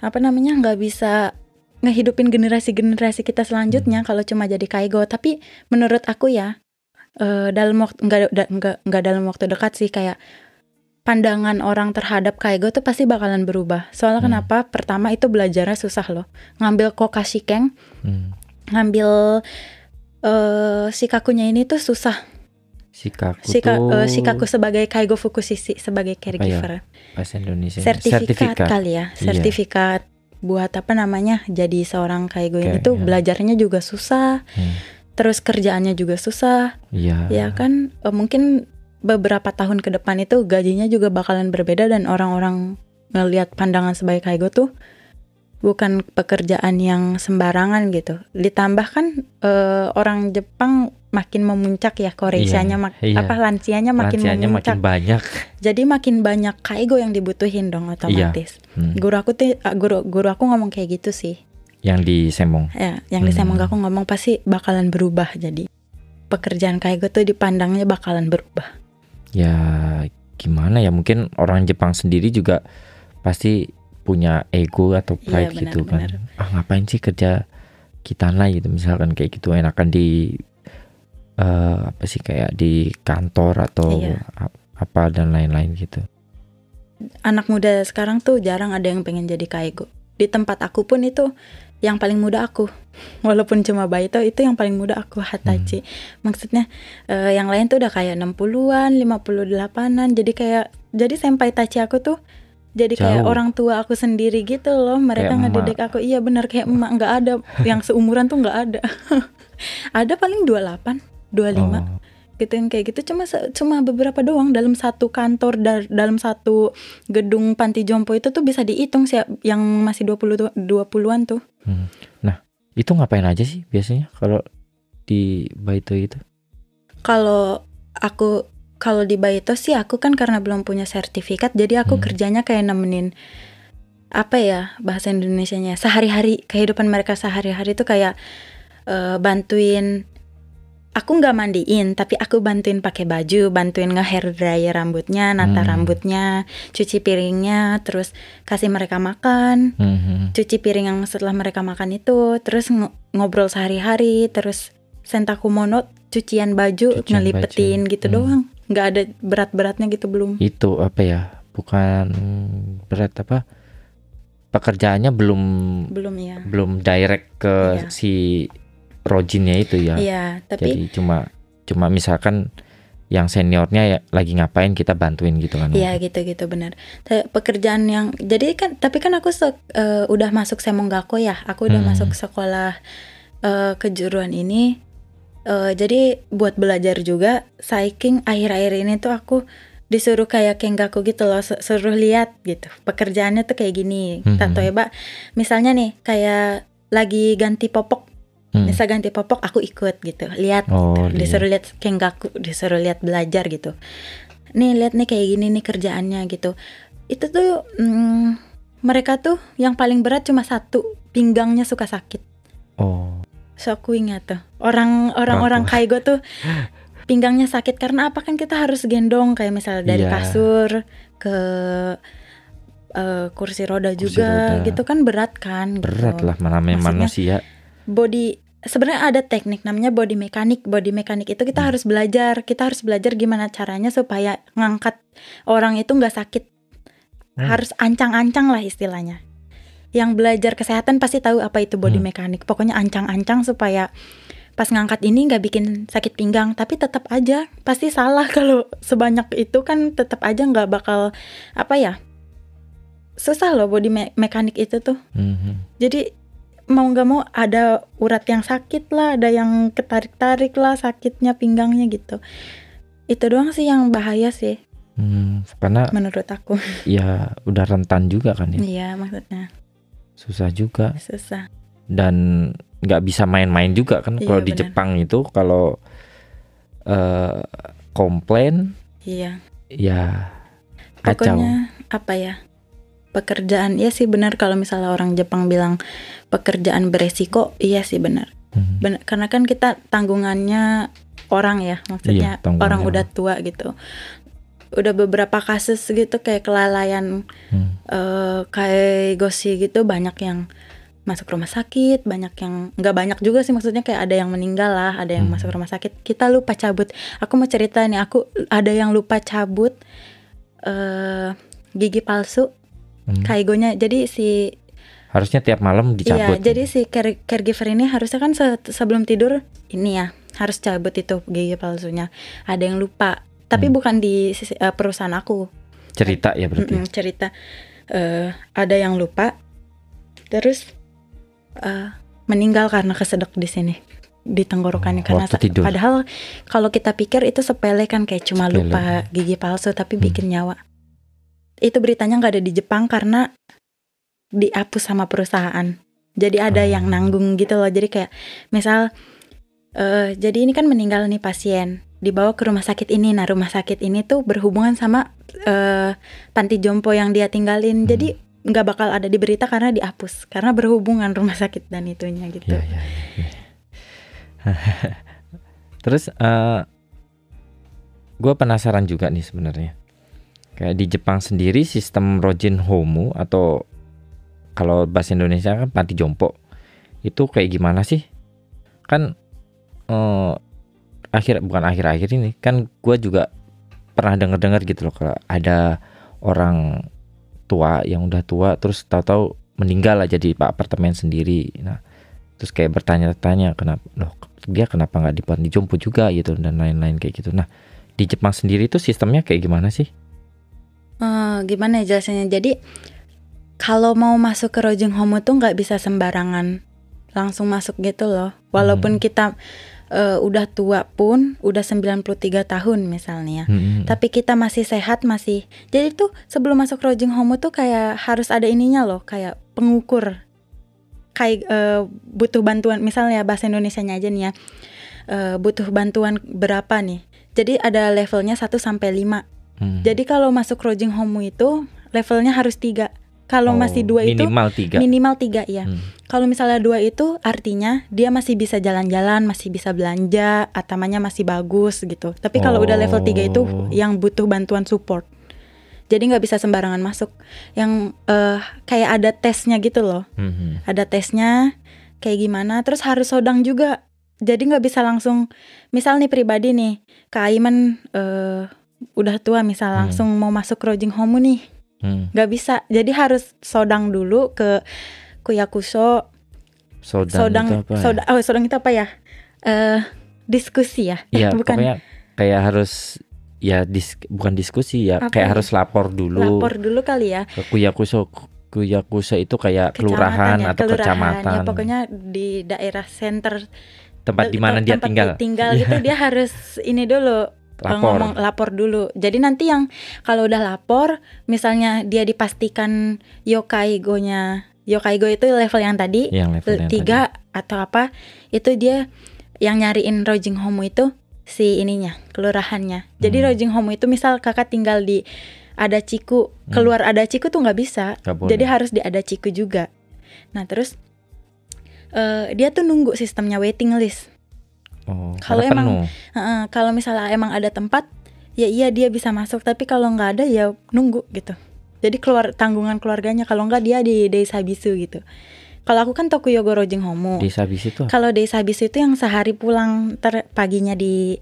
apa namanya? nggak bisa ngehidupin generasi-generasi kita selanjutnya kalau cuma jadi kaigo. Tapi menurut aku ya eh, dalam waktu nggak da- nggak nggak dalam waktu dekat sih kayak pandangan orang terhadap kaigo tuh pasti bakalan berubah. Soalnya Hmm. kenapa? Pertama itu belajarnya susah loh. Ngambil kokashikeng, hmm. ngambil eh shikakunya ini tuh susah. Sikaku Shika, tuh eh, shikaku sebagai kaigo fukushisi sebagai caregiver. bahasa Indonesia Sertifikat, kali ya, Iya. sertifikat buat apa namanya? Jadi seorang kaigo ini tuh ya. belajarnya juga susah. Hmm. Terus kerjaannya juga susah. Iya. ya kan eh, mungkin beberapa tahun ke depan itu gajinya juga bakalan berbeda dan orang-orang ngelihat pandangan sebagai kaigo tuh bukan pekerjaan yang sembarangan gitu. Ditambah kan eh, orang Jepang makin memuncak ya Koreanya mak- iya. apa lansianya makin Lansianya memuncak. makin banyak. Jadi makin banyak kaigo yang dibutuhin dong otomatis. Hmm. Guru aku tuh ah, guru guru aku ngomong kayak gitu sih. Yang di Semong. Ya, yang di Hmm. Semong aku ngomong pasti bakalan berubah jadi pekerjaan kaigo tuh dipandangnya bakalan berubah. Ya gimana ya mungkin orang Jepang sendiri juga pasti punya ego atau Iya, pride benar, gitu kan. benar. Ah ngapain sih kerja kitana gitu misalkan kayak gitu enakan di eh, apa sih kayak di kantor atau Iya. ap- apa dan lain-lain gitu. anak muda sekarang tuh jarang ada yang pengen jadi kaigo. Di tempat aku pun itu yang paling muda aku. Walaupun cuma Baito itu yang paling muda aku Hatachi. Maksudnya eh, yang lain tuh udah kayak 60-an, 58-an. Jadi kayak jadi senpai Tachi aku tuh jadi kayak Jauh. orang tua aku sendiri gitu loh mereka Kayak ngedidik aku. Iya benar kayak emak. Nggak ada. Yang seumuran tuh nggak ada. Ada paling 28 25 Oh, gitu yang kayak gitu. Cuma cuma beberapa doang. Dalam satu kantor da- dalam satu gedung panti jompo itu tuh bisa dihitung sih yang masih 20 tu- 20-an tuh. Hmm. Nah, itu ngapain aja sih biasanya kalau di Baito itu? kalau aku kalau di Baito sih aku kan karena belum punya sertifikat jadi aku Hmm. kerjanya kayak nemenin apa ya bahasa Indonesianya sehari-hari kehidupan mereka sehari-hari tuh kayak eh, bantuin aku nggak mandiin tapi aku bantuin pakai baju bantuin nge hair dryer rambutnya nata Hmm. rambutnya cuci piringnya terus kasih mereka makan Hmm, cuci piring yang setelah mereka makan itu terus ngo- ngobrol sehari-hari terus sentakumono cucian baju Cucian ngelipetin baju. gitu Hmm. doang nggak ada berat-beratnya gitu belum Itu apa ya? Bukan berat apa? Pekerjaannya belum belum ya belum direct ke Iya. si Rojinnya itu ya. iya tapi Jadi cuma cuma misalkan yang seniornya ya lagi ngapain kita bantuin gitu kan. Iya gitu-gitu benar. Ta- Pekerjaan yang jadi kan tapi kan aku se- eh, udah masuk Semonggako ya. Aku udah Hmm. masuk sekolah eh, kejuruan ini. Eh, jadi buat belajar juga Saiking akhir-akhir ini tuh aku disuruh kayak Kengaku gitu loh, su- suruh lihat gitu. Pekerjaannya tuh kayak gini. Hmm. Tato ya, Mbak. Misalnya nih kayak lagi ganti popok, Hmm. misal ganti popok aku ikut gitu. Lihat Oh, gitu. lihat. disuruh lihat Kengaku, disuruh lihat belajar gitu nih lihat nih kayak gini nih kerjaannya gitu itu tuh mm, mereka tuh yang paling berat cuma satu pinggangnya suka sakit Oh. So aku ingat tuh orang orang-orang kaigo tuh pinggangnya sakit karena apa kan kita harus gendong kayak misalnya dari Iya. kasur ke eh, kursi roda Kursi juga roda. gitu kan berat kan gitu. Berat lah namanya manusia. body sebenarnya ada teknik namanya body mekanik body mekanik itu kita Hmm. harus belajar kita harus belajar gimana caranya supaya ngangkat orang itu nggak sakit Hmm. harus ancang-ancang lah istilahnya yang belajar kesehatan pasti tahu apa itu body Hmm. mekanik pokoknya ancang-ancang supaya pas ngangkat ini nggak bikin sakit pinggang tapi tetap aja pasti salah kalau sebanyak itu kan tetap aja nggak bakal apa ya susah loh body me- mekanik itu tuh Mhm. jadi mau nggak mau ada urat yang sakit lah, ada yang ketarik-tarik lah sakitnya pinggangnya gitu. Itu doang sih yang bahaya sih Hmm, karena menurut aku. ya udah rentan juga kan ya. Iya maksudnya Susah juga susah. dan nggak bisa main-main juga kan Iya, kalau di. Jepang itu kalau eh komplain Iya. ya kacau. Pokoknya apa ya? Pekerjaan ya sih benar kalau misalnya orang Jepang bilang pekerjaan beresiko, iya sih benar. Mhm. Benar karena kan kita tanggungannya orang ya, maksudnya Iya, orang udah tua gitu. Udah beberapa kasus gitu kayak kelalaian Hmm. eh kayak gosi gitu banyak yang masuk rumah sakit, banyak yang nggak banyak juga sih maksudnya kayak ada yang meninggal lah, ada yang Hmm. masuk rumah sakit. Kita lupa cabut. Aku mau cerita nih, aku ada yang lupa cabut eh gigi palsu Hmm. kaigonya. Jadi si Harusnya tiap malam dicabut. Iya, jadi si care- caregiver ini harusnya kan se- sebelum tidur ini ya harus cabut itu gigi palsunya. Ada yang lupa, tapi Hmm. bukan di sisi- eh, perusahaan aku. cerita ya berarti. Mm-mm, cerita eh, ada yang lupa, terus eh, meninggal karena kesedek di sini di tenggorokannya Oh, karena tidur. padahal kalau kita pikir itu sepele kan kayak cuma Sepele. lupa gigi palsu tapi Hmm. bikin nyawa. Itu beritanya nggak ada di Jepang karena dihapus sama perusahaan. Jadi ada yang Oh. nanggung gitu loh. Jadi kayak misal eh jadi ini kan meninggal nih pasien dibawa ke rumah sakit ini. Nah rumah sakit ini tuh berhubungan sama eh panti jompo yang dia tinggalin. Hmm. Jadi nggak bakal ada di berita karena dihapus karena berhubungan rumah sakit dan itunya gitu. Iya, iya, iya. Terus eh gue penasaran juga nih sebenarnya. Kayak di Jepang sendiri sistem Rojin Homu atau kalau bahasa Indonesia kan panti jompo itu kayak gimana sih? Kan eh akhir bukan akhir-akhir ini kan gue juga pernah denger-dengar gitu loh kalau ada orang tua yang udah tua terus tahu-tahu meninggal aja di pak apartemen sendiri. Nah terus kayak bertanya-tanya kenapa loh dia kenapa nggak di panti jompo juga gitu dan lain-lain kayak gitu nah di Jepang sendiri itu sistemnya kayak gimana sih Eh, gimana ya jelasannya? Jadi kalau mau masuk ke Rojing Home tuh nggak bisa sembarangan langsung masuk gitu loh. Walaupun Hmm. kita eh, udah tua pun, udah 93 tahun misalnya. Hmm. Tapi kita masih sehat masih. Jadi tuh sebelum masuk Rojing Home tuh kayak harus ada ininya loh, kayak pengukur. Kayak eh, butuh bantuan misalnya bahasa Indonesianya aja nih ya. Eh, butuh bantuan berapa nih? Jadi ada levelnya 1 sampai 5. Hmm. Jadi kalau masuk Rojing Home itu levelnya harus tiga. Kalau Oh, masih dua itu minimal tiga. minimal tiga ya. Hmm. Kalau misalnya dua itu artinya dia masih bisa jalan-jalan, masih bisa belanja, atamanya masih bagus gitu. Tapi kalau udah level 3 itu Oh. yang butuh bantuan support. Jadi nggak bisa sembarangan masuk. Yang eh, kayak ada tesnya gitu loh. Hmm. Ada tesnya kayak gimana. Terus harus sodang juga. Jadi nggak bisa langsung. Misal nih pribadi nih, Kak Aiman eh, udah tua misal Hmm. langsung mau masuk Rojing Home nih Hmm. nggak bisa jadi harus sodang dulu ke kuyakuso Sodan, sodang itu apa ya? soda oh sodang itu apa ya eh diskusi ya Iya, bukan pokoknya kayak harus ya dis, bukan diskusi ya, Apa kayak ya? harus lapor dulu lapor dulu kali ya ke Kuyakuso. Kuyakuso itu kayak kelurahan ya, atau kelurahan. kecamatan. ya pokoknya di daerah center tempat di mana dia tempat tinggal. tinggal Iya. gitu dia harus ini dulu eh, Lapor. ngomong lapor dulu jadi nanti yang kalau udah lapor misalnya dia dipastikan yokaigo-nya yokaigo itu level yang tadi yang level tiga atau apa itu dia yang nyariin Rojing Home itu si ininya kelurahannya jadi Hmm. Rojing Home itu misal kakak tinggal di ada Ciku Hmm. keluar ada Ciku tuh nggak bisa boleh. jadi harus di ada Ciku juga nah terus eh, dia tuh nunggu sistemnya waiting list oh, kalau emang-. Heeh, kalau misalnya emang ada tempat ya iya dia bisa masuk tapi kalau nggak ada ya nunggu gitu jadi keluar tanggungan keluarganya kalau nggak dia di desa bisu gitu kalau aku kan Tokuyogo Rojing Homo desa bis itu kalau desa bisu itu yang sehari pulang ter paginya di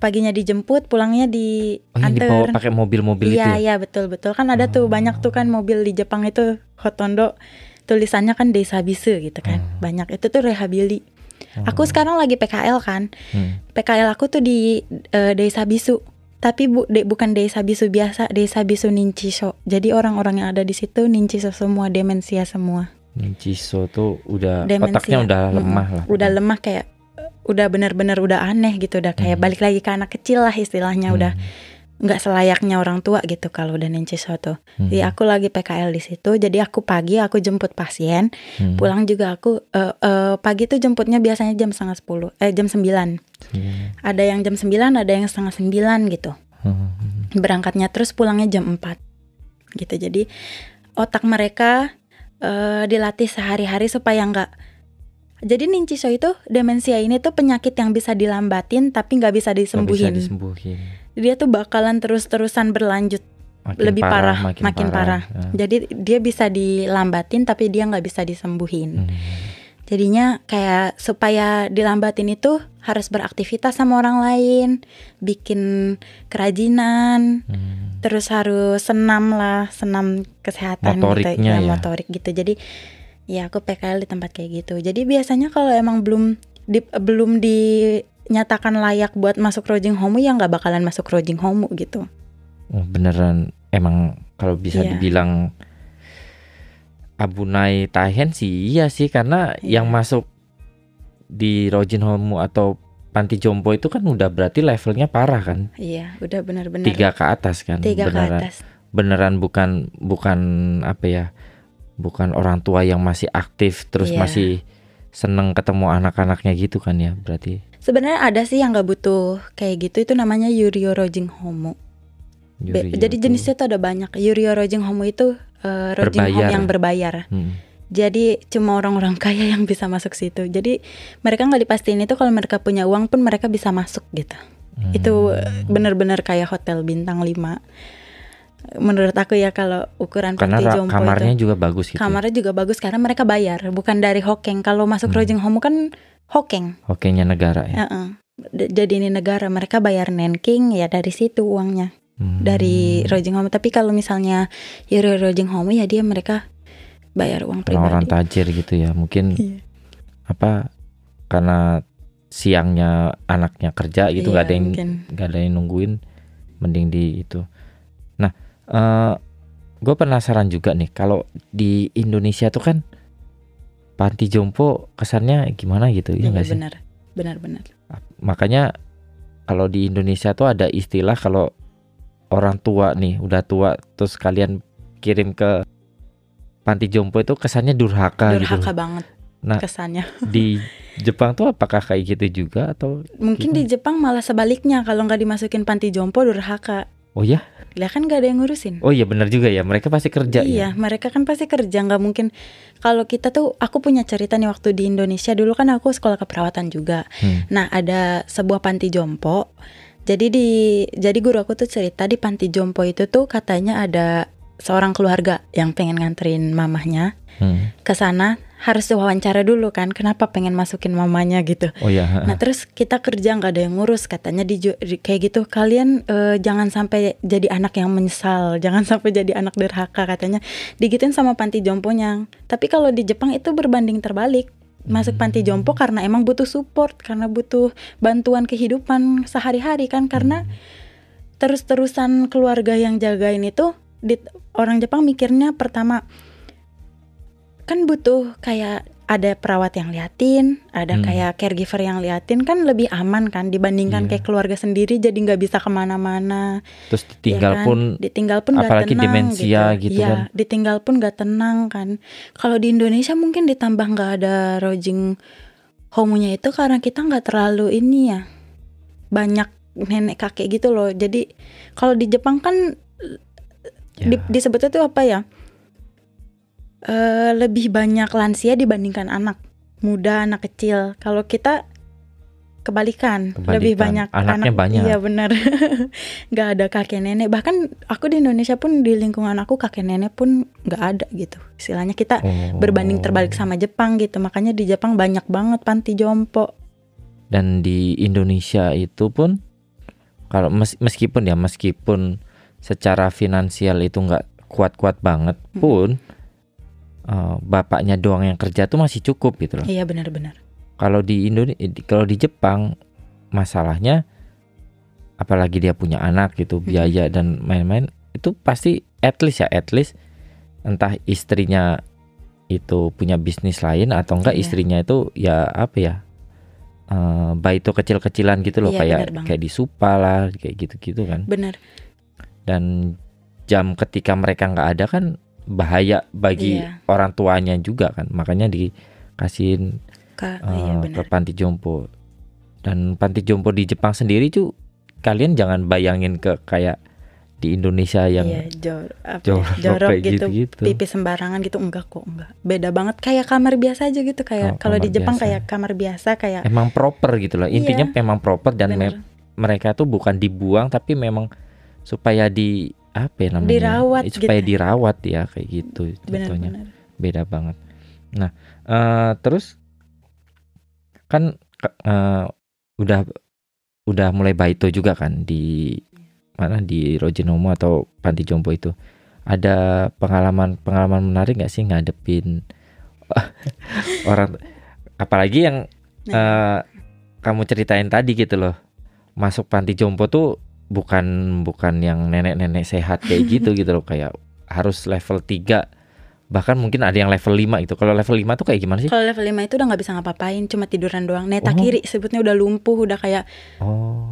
paginya dijemput pulangnya di oh, yang dibawa anter pakai mobil-mobil itu iya ya? iya betul betul kan ada tuh Oh. banyak tuh kan mobil di Jepang itu Hotondo tulisannya kan desa bisu gitu kan Oh. banyak itu tuh rehabili aku Oh. sekarang lagi PKL kan Hmm. PKL aku tuh di eh, Desa Bisu. Tapi bu, de- bukan Desa Bisu biasa, Desa Bisu Ninchiso. Jadi orang-orang yang ada di situ Ninchiso semua, demensia semua. Ciso tuh udah Demensia. otaknya udah lemah lah. Udah lemah kayak udah bener-bener udah aneh gitu, udah kayak Hmm. balik lagi ke anak kecil lah istilahnya, udah Hmm. Nggak selayaknya orang tua gitu kalau udah Ninchiso tuh. Hmm. Jadi aku lagi PKL di situ, jadi aku pagi aku jemput pasien, Hmm. pulang juga aku eh, eh, pagi tuh jemputnya biasanya jam setengah sepuluh, eh jam 9 Hmm. Ada yang jam 9, ada yang setengah 9 gitu. Hmm. berangkatnya terus pulangnya jam 4 gitu jadi otak mereka eh, dilatih sehari-hari supaya nggak jadi Ninchiso itu demensia ini tuh penyakit yang bisa dilambatin tapi nggak bisa Nggak bisa disembuhin disembuhin. Dia tuh bakalan terus-terusan berlanjut Makin Lebih parah, makin parah. Ya. jadi dia bisa dilambatin tapi dia nggak bisa disembuhin Hmm. jadinya kayak supaya dilambatin itu harus beraktivitas sama orang lain bikin kerajinan Hmm. terus harus senam lah senam kesehatan gitu Motoriknya ya. motorik gitu jadi ya aku PKL di tempat kayak gitu jadi biasanya kalau emang belum di, belum dinyatakan layak buat masuk Rojing Home ya nggak bakalan masuk Rojing Home gitu. Oh, beneran. Emang kalau bisa Iya. dibilang Abunai Tahen sih iya sih. Karena Iya. yang masuk di Rojin Homu atau Panti Jompo itu kan udah berarti levelnya parah kan? Iya udah benar-benar tiga ke atas kan? Tiga ke beneran. atas. Beneran bukan bukan apa ya bukan orang tua yang masih aktif terus Iya. masih seneng ketemu anak-anaknya gitu kan ya berarti sebenarnya ada sih yang nggak butuh kayak gitu itu namanya Yurio Rojing Homo Yurio jadi jenisnya tuh ada banyak Yurio Rojing Homo itu eh, Rojing Berbayar. yang berbayar Hmm. Jadi cuma orang-orang kaya yang bisa masuk situ. Jadi mereka nggak dipastiin itu kalau mereka punya uang pun mereka bisa masuk gitu. Itu eh, benar-benar kayak hotel bintang 5 Menurut aku ya kalau ukuran karena Panti Jompo kamarnya itu juga bagus gitu ya. kamarnya juga bagus karena mereka bayar, bukan dari hokeng. Kalau masuk Hmm. Rojing Home kan hokeng. Hokenya negara ya Heeh. D- Jadi ini negara mereka bayar nenking ya dari situ uangnya Hmm. dari Rojing Home. Tapi kalau misalnya Yuri Rojing Home ya dia mereka bayar uang pribadi. tajir gitu ya mungkin Iya. apa karena siangnya anaknya kerja gitu nggak Iya, ada yang nggak ada yang nungguin mending di itu nah eh gue penasaran juga nih kalau di Indonesia tuh kan panti jompo kesannya gimana gitu ya nggak sih? benar. Benar-benar. Makanya kalau di Indonesia tuh ada istilah kalau orang tua nih udah tua terus kalian kirim ke panti jompo itu kesannya durhaka, gitu. Durhaka banget Nah, kesannya. Di Jepang tuh apakah kayak gitu juga atau Mungkin di Jepang malah sebaliknya kalau nggak dimasukin panti jompo durhaka. oh ya? Lah kan nggak ada yang ngurusin. Oh iya benar juga ya. Mereka pasti kerja iya, ya. mereka kan pasti kerja nggak mungkin. Kalau kita tuh, aku punya cerita nih waktu di Indonesia dulu kan aku sekolah keperawatan juga. Hmm. Nah ada sebuah panti jompo. Jadi di, jadi guru aku tuh cerita di panti jompo itu tuh katanya ada seorang keluarga yang pengen nganterin mamahnya Hmm. ke sana harus diwawancara dulu kan kenapa pengen masukin mamanya gitu. Oh ya. Nah terus kita kerja nggak ada yang ngurus katanya di, di- kayak gitu. Kalian eh, jangan sampai jadi anak yang menyesal jangan sampai jadi anak derhaka katanya. Digituin sama panti jomponya. Tapi kalau di Jepang itu berbanding terbalik. Masuk panti jompo karena emang butuh support karena butuh bantuan kehidupan sehari-hari kan. Karena terus-terusan keluarga yang jagain itu di, orang Jepang mikirnya pertama kan butuh kayak ada perawat yang liatin, ada Hmm. kayak caregiver yang liatin kan lebih aman kan dibandingkan Iya. kayak keluarga sendiri jadi nggak bisa ke mana-mana. Terus ya ditinggal kan? pun ditinggal pun apalagi tenang demensia gitu Iya, kan. ditinggal pun nggak tenang kan. Kalau di Indonesia mungkin ditambah nggak ada lodging home-nya itu karena kita nggak terlalu ini ya banyak nenek kakek gitu loh. Jadi kalau di Jepang kan ya. di- disebutnya tuh apa ya? Eh, lebih banyak lansia dibandingkan anak muda, anak kecil. Kalau kita kebalikan, lebih Kebalikan. banyak Anaknya anak. banyak. Iya benar. nggak ada kakek nenek. Bahkan aku di Indonesia pun di lingkungan aku kakek nenek pun nggak ada gitu. Istilahnya kita Oh. berbanding terbalik sama Jepang gitu. Makanya di Jepang banyak banget panti jompo. dan di Indonesia itu pun kalau mes- meskipun ya meskipun secara finansial itu nggak kuat-kuat banget Hmm. Eh, bapaknya doang yang kerja tuh masih cukup gitu loh. Iya benar-benar. Kalau di Indonesia kalau di Jepang masalahnya apalagi dia punya anak gitu Hmm. biaya dan main-main itu pasti at least ya at least entah istrinya itu punya bisnis lain atau enggak Iya. istrinya itu ya apa ya eh baito kecil-kecilan gitu loh Iya, kayak kayak di supa lah kayak gitu-gitu kan Benar. dan jam ketika mereka nggak ada kan bahaya bagi Iya. orang tuanya juga kan makanya dikasihin Kak, eh, iya ke panti jompo dan panti jompo di Jepang sendiri tuh kalian jangan bayangin ke kayak di Indonesia yang Iya, jor, apa jorok ya, jorok kayak gitu, gitu-gitu. pipi sembarangan gitu enggak kok enggak beda banget kayak kamar biasa aja gitu Oh, kayak kalau kamar di Jepang biasa. kayak kamar biasa kayak emang proper gitu loh intinya Iya. memang proper dan me- mereka tuh bukan dibuang tapi memang supaya di apa ya namanya? Dirawat Eh, supaya gitu. dirawat ya kayak gitu contohnya. beda banget. Nah eh, terus kan eh, udah udah mulai baito juga kan di mana di Rojinomo atau panti jompo itu. Ada pengalaman pengalaman menarik nggak sih ngadepin orang? Apalagi yang Nah, eh, kamu ceritain tadi gitu loh. Masuk panti jompo tuh bukan bukan yang nenek-nenek sehat kayak gitu gitu loh. Kayak harus level 3 bahkan mungkin ada yang level 5 itu kalau level 5 tuh kayak gimana sih? Kalau level 5 itu udah nggak bisa ngapa-ngapain cuma tiduran doang. Neta Oh. kiri sebutnya udah lumpuh udah kayak oh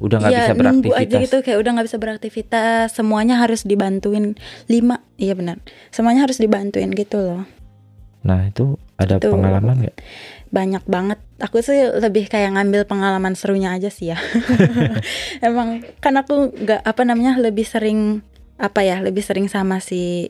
udah nggak ya bisa nunggu aja beraktivitas. gitu kayak udah nggak bisa beraktivitas. Semuanya harus dibantuin. Lima iya benar. Semuanya harus dibantuin gitu loh. Nah itu ada Itu. pengalaman nggak banyak banget. Aku sih lebih kayak ngambil pengalaman serunya aja sih ya. Emang kan aku nggak apa namanya lebih sering apa ya lebih sering sama si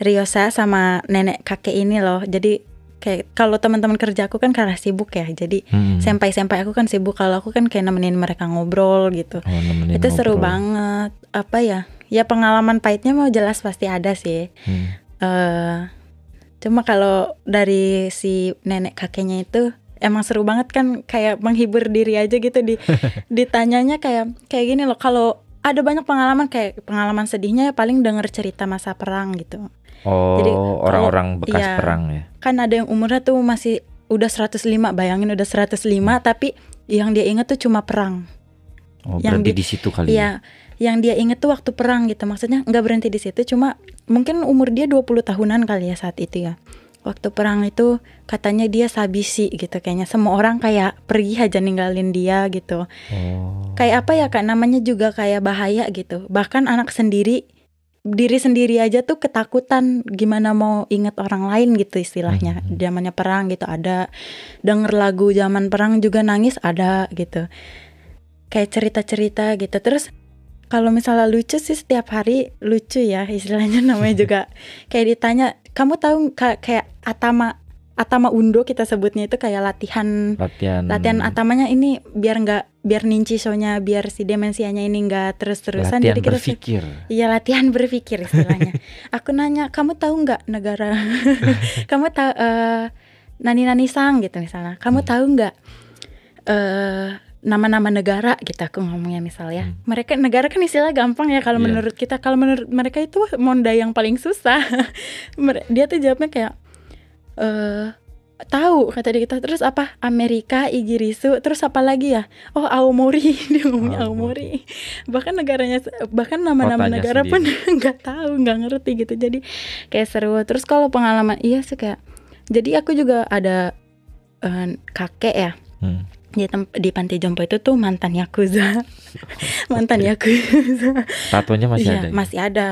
Riosa sama nenek kakek ini loh. Jadi kayak kalau teman-teman kerja aku kan karena sibuk ya. Jadi Hmm. senpai-senpai aku kan sibuk. Kalau aku kan kayak nemenin mereka ngobrol gitu. Oh, itu seru ngobrol. banget. Apa ya ya pengalaman pahitnya mau jelas pasti ada sih. Hmm. eh cuma kalau dari si nenek kakeknya itu emang seru banget kan kayak menghibur diri aja gitu. Di ditanyanya kayak kayak gini loh kalau ada banyak pengalaman kayak pengalaman sedihnya ya paling denger cerita masa perang gitu. Oh Jadi, orang-orang bekas iya. perang ya? kan ada yang umurnya tuh masih udah 105 bayangin udah 105 tapi yang dia ingat tuh cuma perang. Oh Yang berarti di- di situ kali ya? Iya yang dia inget tuh waktu perang gitu. Maksudnya nggak berhenti di situ cuma mungkin umur dia 20 tahunan kali ya saat itu ya. Waktu perang itu katanya dia sabisi gitu kayaknya. Semua orang kayak pergi aja ninggalin dia gitu. Oh. kayak apa ya kak? Namanya juga kayak bahaya gitu. Bahkan anak sendiri diri sendiri aja tuh ketakutan gimana mau inget orang lain gitu istilahnya. Mhm. zamannya perang gitu ada. Denger lagu zaman perang juga nangis ada gitu. Kayak cerita-cerita gitu. Terus kalau misalnya lucu sih setiap hari lucu ya istilahnya namanya juga kayak ditanya kamu tahu ka- kayak atama atama undo kita sebutnya itu kayak latihan latihan latihan atamanya ini biar nggak biar ninci sonya biar si demensianya ini nggak terus-terusan latihan jadi kita berpikir. Iya latihan berpikir istilahnya. Aku nanya, kamu tahu nggak negara? kamu tahu eh, nani nani sang gitu misalnya. Kamu Hmm. tahu nggak eh nama-nama negara gitu aku ngomongnya misalnya. Hmm. Mereka negara kan istilah gampang ya kalau Iya. menurut kita. Kalau menurut mereka itu monda yang paling susah. Dia tuh jawabnya kayak eh tahu kata dia gitu terus apa Amerika Igirisu terus apa lagi ya oh Aomori dia ngomongnya Aomori bahkan negaranya bahkan nama-nama negara pun nggak tahu nggak ngerti gitu jadi kayak seru terus kalau pengalaman iya sih kayak jadi aku juga ada eh, kakek ya Hmm. Di di panti jompo itu tuh mantan yakuza mantan yakuza Tatonya masih Iya, ada. ya? masih ada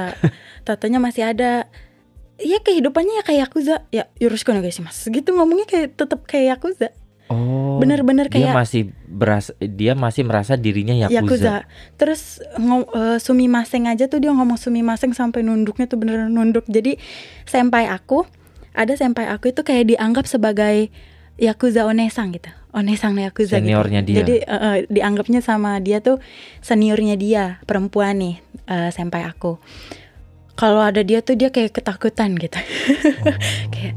tatonya masih ada Iya kehidupannya ya kayak yakuza ya yoroshiku onegaishimasu gitu ngomongnya kayak tetap kayak yakuza Oh. bener-bener dia kayak masih beras dia masih merasa dirinya yakuza. yakuza terus ngom, eh, sumimaseng aja tuh dia ngomong sumimaseng sampai nunduknya tuh bener nunduk jadi senpai aku ada senpai aku itu kayak dianggap sebagai yakuza onesang gitu onesang yakuza Seniornya gitu. dia. jadi eh, dianggapnya sama dia tuh seniornya dia perempuan nih eh, senpai aku kalau ada dia tuh dia kayak ketakutan gitu Oh. kayak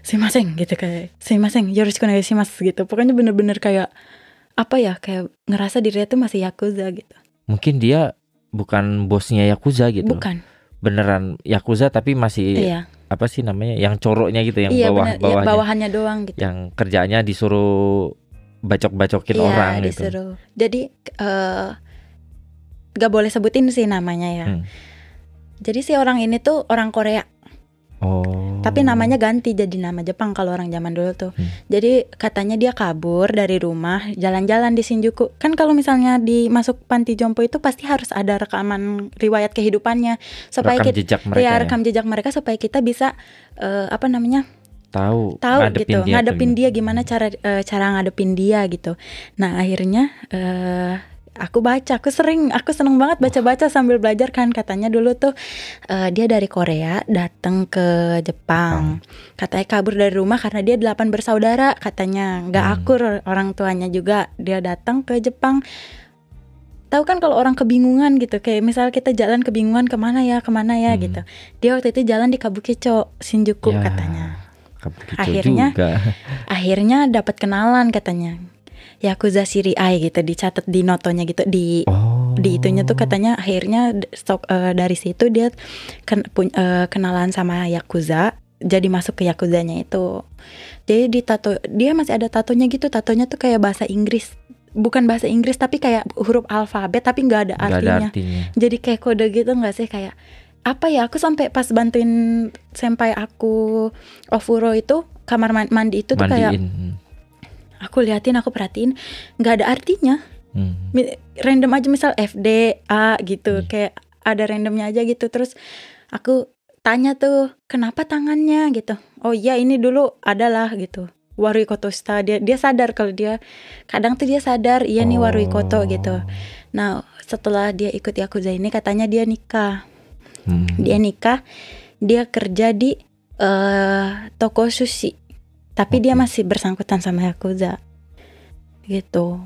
simaseng gitu kayak simaseng yoroshiku onegaishimasu gitu pokoknya bener-bener kayak apa ya kayak ngerasa dirinya tuh masih yakuza gitu Mungkin dia bukan bosnya yakuza gitu. bukan Beneran yakuza tapi masih iya apa sih namanya? Yang coroknya gitu yang iya bawah bener, ya, bawahannya doang gitu Yang kerjaannya disuruh bacok-bacokin iya orang gitu. disuruh jadi eh gak boleh sebutin sih namanya ya Hmm. jadi si orang ini tuh orang Korea Oh. tapi namanya ganti jadi nama Jepang kalau orang zaman dulu tuh Hmm. jadi katanya dia kabur dari rumah jalan-jalan di Shinjuku kan kalau misalnya dimasuk panti jompo itu pasti harus ada rekaman riwayat kehidupannya supaya rekam kita jejak mereka ya ya. rekam jejak mereka supaya kita bisa eh, apa namanya Tahu tahu ngadepin gitu dia ngadepin dia gimana cara eh, cara ngadepin dia gitu nah akhirnya eh aku baca aku sering aku seneng banget baca-baca sambil belajar kan. Katanya dulu tuh eh, dia dari Korea datang ke Jepang. Katanya kabur dari rumah karena dia delapan bersaudara katanya. Nggak Hmm. akur orang tuanya juga dia datang ke Jepang. Tahu kan kalau orang kebingungan gitu kayak misal kita jalan kebingungan ke mana ya ke mana ya Hmm. gitu. Dia waktu itu jalan di Kabukicho Shinjuku Ya, katanya. Kabukicho Akhirnya- juga. akhirnya dapat kenalan katanya Yakuza Siri Ai gitu dicatat di notonya gitu di Oh. di itunya tuh katanya akhirnya stok eh, dari situ dia ken- pun- eh, kenalan sama Yakuza jadi masuk ke Yakuzanya itu jadi di tato dia masih ada tatonya gitu tatonya tuh kayak bahasa Inggris bukan bahasa Inggris tapi kayak huruf alfabet tapi nggak ada ada artinya jadi kayak kode gitu nggak sih kayak apa ya aku sampai pas bantuin senpai aku Ofuro itu kamar man- mandi itu tuh kayak Mandiin. Aku liatin aku perhatiin nggak ada artinya. Hmm. Random aja misal FD A gitu Hmm. kayak ada randomnya aja gitu. Terus aku tanya tuh kenapa tangannya? gitu. Oh iya ini dulu adalah gitu. Warui Kotosta. Dia dia sadar kalau dia kadang tuh dia sadar iya nih Warui Koto Oh. gitu. Nah setelah dia ikut Yakuza ini katanya dia nikah. Hmm. dia nikah dia kerja di eh toko sushi tapi dia Oke. masih bersangkutan sama yakuza gitu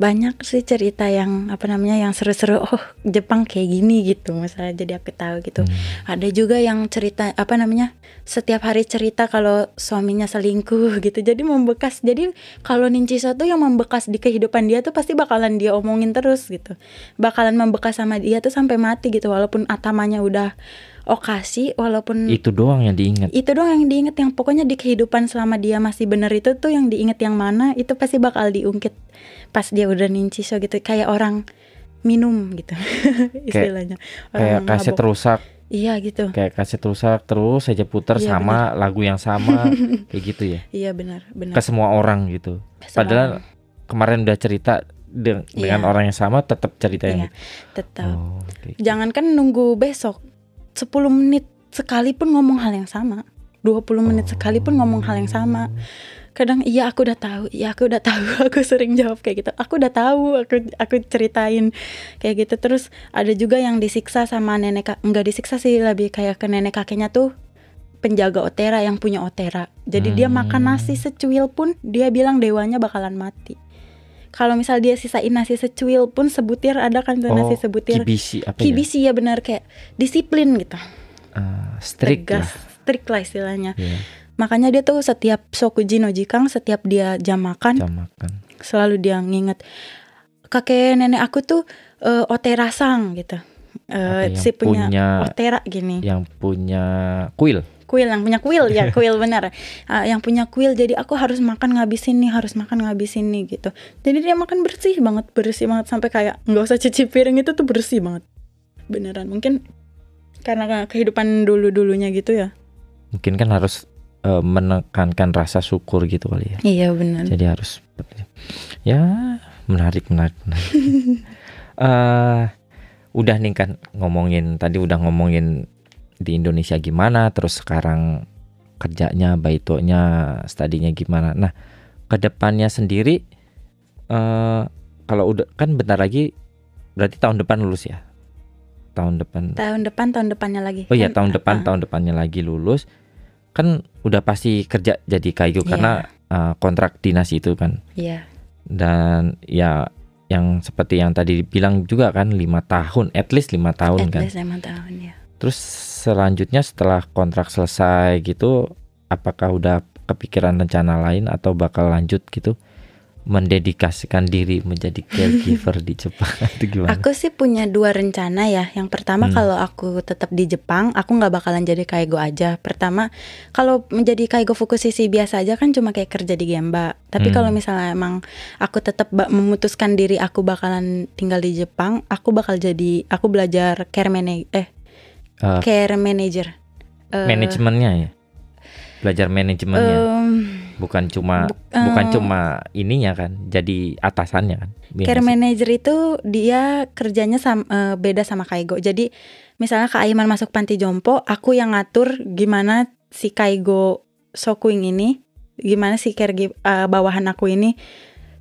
banyak sih cerita yang apa namanya yang seru-seru oh Jepang kayak gini gitu misalnya jadi aku tahu gitu Hmm. ada juga yang cerita apa namanya setiap hari cerita kalau suaminya selingkuh gitu jadi membekas jadi kalau Ninchiso tuh yang membekas di kehidupan dia tuh pasti bakalan dia omongin terus gitu bakalan membekas sama dia tuh sampai mati gitu walaupun atamanya udah okasi walaupun Itu doang yang diingat. itu doang yang diinget yang pokoknya di kehidupan selama dia masih bener itu tuh yang diinget yang mana itu pasti bakal diungkit pas dia udah ninchiso gitu kayak orang minum gitu istilahnya. Kayak Orang kaset mabok. rusak. Iya gitu. Kayak kaset rusak terus saja putar Iya, sama lagu yang sama kayak gitu ya. Iya benar benar. Ke semua orang gitu. Padahal kemarin udah cerita de- dengan Iya. orang yang sama tetap cerita yang Iya, tetap Oh, oke. jangankan nunggu besok 10 menit sekalipun ngomong hal yang sama. 20 menit sekalipun ngomong hal yang sama kadang iya aku udah tahu iya aku udah tahu aku sering jawab kayak gitu. Aku udah tahu aku aku ceritain kayak gitu. Terus ada juga yang disiksa sama nenek enggak disiksa sih lebih kayak ke nenek kakeknya tuh penjaga otera yang punya otera. Jadi dia makan Hmm. nasi secuil pun dia bilang dewanya bakalan mati. Kalau misal dia sisain nasi secuil pun sebutir ada kan tuh nasi Oh, sebutir? kibisi apa kibisi ya benar kayak disiplin gitu. Ya? Ah, strict tegas lah. strict lah istilahnya. Iya, makanya dia tuh setiap sokuji no jikang setiap dia jam makan jam makan. selalu dia nginget kakek nenek aku tuh eh, otera sang gitu yang si punya, punya otera gini. yang punya kuil. kuil yang punya kuil ya kuil benar. Ah, yang punya kuil jadi aku harus makan ngabisin nih harus makan ngabisin nih gitu. Jadi dia makan bersih banget bersih banget sampai kayak nggak usah cuci piring itu tuh bersih banget. Beneran mungkin karena kehidupan dulu dulunya gitu ya. Mungkin kan harus eh, menekankan rasa syukur gitu kali ya. iya benar Jadi harus ya menarik menarik. menarik. Eh, udah nih kan ngomongin tadi udah ngomongin di Indonesia gimana, terus sekarang kerjanya, baitonya, studinya gimana. Nah, ke depannya sendiri eh kalau udah kan bentar lagi berarti tahun depan lulus ya. Tahun depan. tahun depan tahun depannya lagi Oh iya Kan, tahun depan ah, tahun depannya lagi lulus kan udah pasti kerja jadi kaigo Iya. karena uh, kontrak dinas itu kan. Iya. Dan ya yang seperti yang tadi bilang juga kan lima tahun at least lima tahun at kan. least emang tahun ya terus selanjutnya setelah kontrak selesai gitu apakah udah kepikiran rencana lain atau bakal lanjut gitu mendedikasikan diri menjadi caregiver di Jepang itu gimana? Aku sih punya dua rencana ya. Yang pertama Hmm. kalau aku tetap di Jepang, aku nggak bakalan jadi kaigo aja. Pertama, kalau menjadi kaigo fukusisi biasa aja kan cuma kayak kerja di Gemba. Tapi Hmm. kalau misalnya emang aku tetap memutuskan diri aku bakalan tinggal di Jepang, aku bakal jadi aku belajar care manager eh Eh, care manager. Eh, manajemennya ya belajar manajemennya em, bukan cuma buk- bukan eh, cuma ininya kan jadi atasannya kan Iya Care manager itu dia kerjanya sam- eh, beda sama Kaigo. Jadi misalnya Kak Aiman masuk panti jompo, aku yang ngatur gimana si Kaigo Sokuing ini, gimana si caregiver eh, bawahan aku ini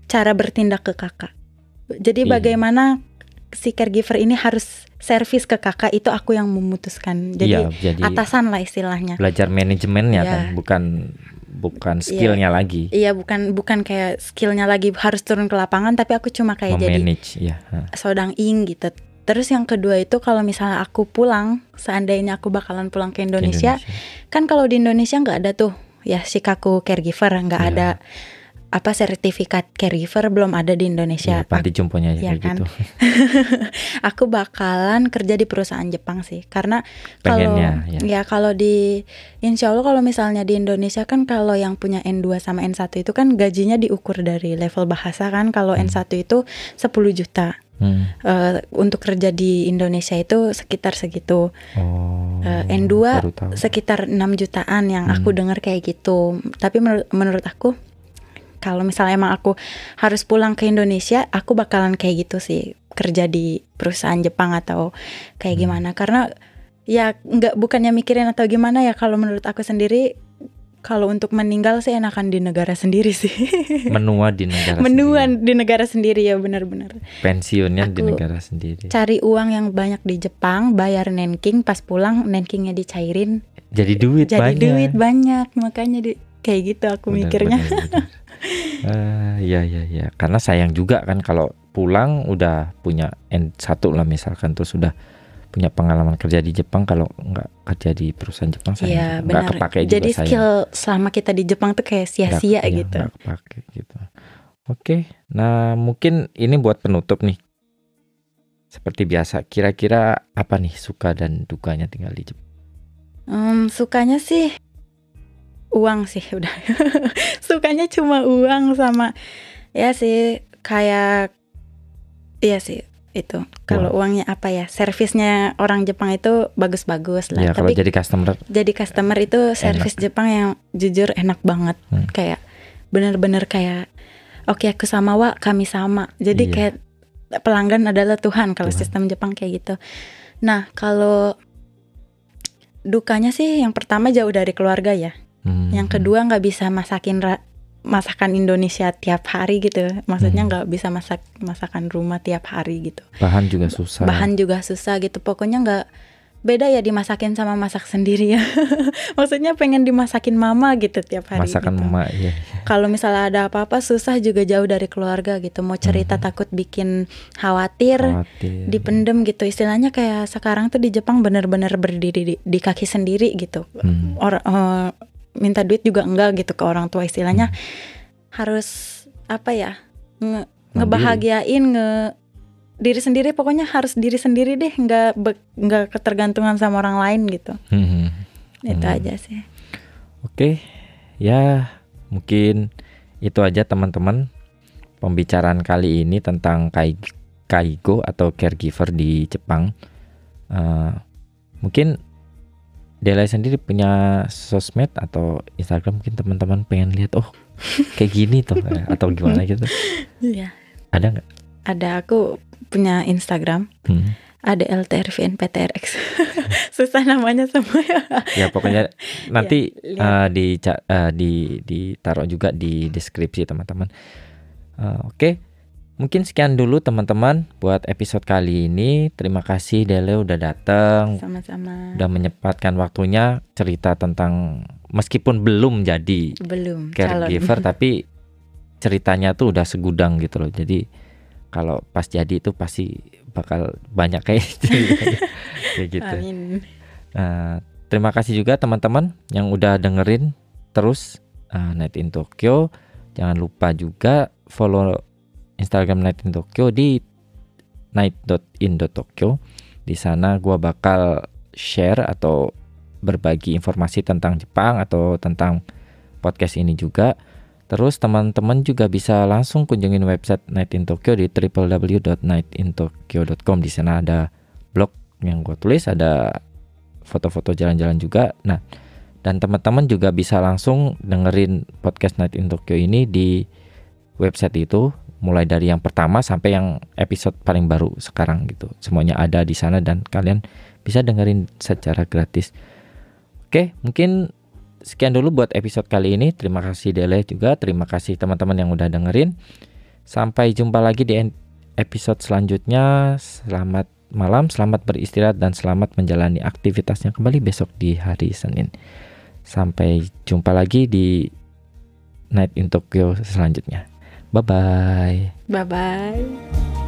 cara bertindak ke kakak. Jadi Iya. bagaimana si caregiver ini harus servis ke kakak itu aku yang memutuskan. Jadi Iya, jadi atasan lah istilahnya. belajar manajemennya Iya. kan bukan bukan skillnya lagi Iya bukan bukan kayak skillnya lagi harus turun ke lapangan, tapi aku cuma kayak jadi memanage ya ha. sodang ing gitu. Terus yang kedua itu kalau misalnya aku pulang, seandainya aku bakalan pulang ke Ke Indonesia, kan kalau di Indonesia nggak ada tuh ya Shikaku caregiver, nggak Iya. ada apa sertifikat caregiver belum ada di Indonesia. Iya, panti jomponya aja Iya kayak kan? gitu Aku bakalan kerja di perusahaan Jepang sih, karena kalau ya ya kalau di Insya Allah kalau misalnya di Indonesia kan kalau yang punya N2 sama N1 itu kan gajinya diukur dari level bahasa kan. Kalau Hmm. N1 itu 10 juta. Hmm. Eh, untuk kerja di Indonesia itu sekitar segitu. oh Eh, N2 baru tahu. Sekitar 6 jutaan yang aku Hmm. dengar kayak gitu. Tapi menurut menurut aku kalau misalnya emang aku harus pulang ke Indonesia, aku bakalan kayak gitu sih kerja di perusahaan Jepang atau kayak Hmm. gimana. Karena ya nggak bukannya mikirin atau gimana ya kalau menurut aku sendiri kalau untuk meninggal sih enakan di negara sendiri sih. menua di negara Menua sendiri. di negara sendiri ya benar-benar. pensiunnya di Aku- negara sendiri Cari uang yang banyak di Jepang, bayar nenking, pas pulang nenkingnya dicairin, jadi duit jadi banyak duit banyak. Makanya di, kayak gitu aku Benar, mikirnya. benar, benar. Eh, iya iya iya. Karena sayang juga kan kalau pulang udah punya N1 lah misalkan terus sudah punya pengalaman kerja di Jepang kalau nggak kerja di perusahaan Jepang Iya juga. nggak kepake juga Jadi skill selama kita di Jepang tuh kayak sia-sia iya, gitu. nggak kepake gitu. Oke nah mungkin ini buat penutup nih. Seperti biasa kira-kira apa nih suka dan dukanya tinggal di Jepang Hmm, sukanya sih uang sih udah. sukanya cuma uang sama ya sih kayak iya sih itu. Kalau uangnya apa ya? Servisnya orang Jepang itu bagus-bagus lah. Ya, kalau Tapi jadi customer jadi customer itu servis Jepang yang jujur enak banget. Hmm. Kayak bener-bener kayak oke aku sama wa kami sama. Jadi Iya. kayak pelanggan adalah Tuhan kalau Tuhan. sistem Jepang kayak gitu. Nah, kalau dukanya sih yang pertama jauh dari keluarga ya. Hmm. Yang kedua nggak bisa masakin ra- masakan Indonesia tiap hari gitu. Maksudnya Hmm. nggak bisa masak masakan rumah tiap hari gitu. bahan juga susah. Bahan juga susah gitu. Pokoknya nggak beda ya dimasakin sama masak sendiri ya. Maksudnya pengen dimasakin mama gitu tiap hari. masakan gitu. mama ya. Kalau misalnya ada apa-apa susah juga jauh dari keluarga gitu. Mau cerita Hmm. takut bikin khawatir Khawatir. dipendem gitu istilahnya kayak sekarang tuh di Jepang bener-bener berdiri di, di kaki sendiri gitu Hmm. orang eh, minta duit juga enggak gitu ke orang tua istilahnya harus apa ya nge- Mandiri. ngebahagiain nge diri sendiri pokoknya harus diri sendiri deh nggak nggak ketergantungan sama orang lain gitu Hmm. itu Hmm. aja sih Oke, ya mungkin itu aja teman-teman pembicaraan kali ini tentang kai, kaigo atau caregiver di Jepang. Eh, mungkin Dela sendiri punya sosmed atau Instagram mungkin teman-teman pengen lihat oh kayak gini tuh eh, atau gimana gitu Iya ada nggak? ada aku punya Instagram Hmm. ada LTRVN PTRX susah namanya semua ya Ya pokoknya nanti lihat. eh, di eh, di ditaruh juga di deskripsi teman-teman. Eh, Oke, mungkin sekian dulu teman-teman buat episode kali ini. Terima kasih Dele udah datang, sama-sama udah menyempatkan waktunya cerita tentang meskipun belum jadi belum calon. caregiver tapi ceritanya tuh udah segudang gitu loh. Jadi kalau pas jadi itu pasti bakal banyak kayak kayak gitu. Amin. Nah, terima kasih juga teman-teman yang udah dengerin terus uh, Night in Tokyo. Jangan lupa juga follow Instagram Night in Tokyo di night.in.tokyo. Di sana gua bakal share atau berbagi informasi tentang Jepang atau tentang podcast ini juga. Terus teman-teman juga bisa langsung kunjungin website Night in Tokyo di www.nightintokyo.com. Di sana ada blog yang gue tulis, ada foto-foto jalan-jalan juga. Nah, dan teman-teman juga bisa langsung dengerin podcast Night in Tokyo ini di website itu mulai dari yang pertama sampai yang episode paling baru sekarang gitu. Semuanya ada di sana dan kalian bisa dengerin secara gratis. Oke, mungkin sekian dulu buat episode kali ini. Terima kasih Dele juga, terima kasih teman-teman yang udah dengerin. Sampai jumpa lagi di episode selanjutnya. Selamat malam, selamat beristirahat dan selamat menjalani aktivitasnya kembali besok di hari Senin. Sampai jumpa lagi di Night in Tokyo selanjutnya. Bye bye. Bye bye.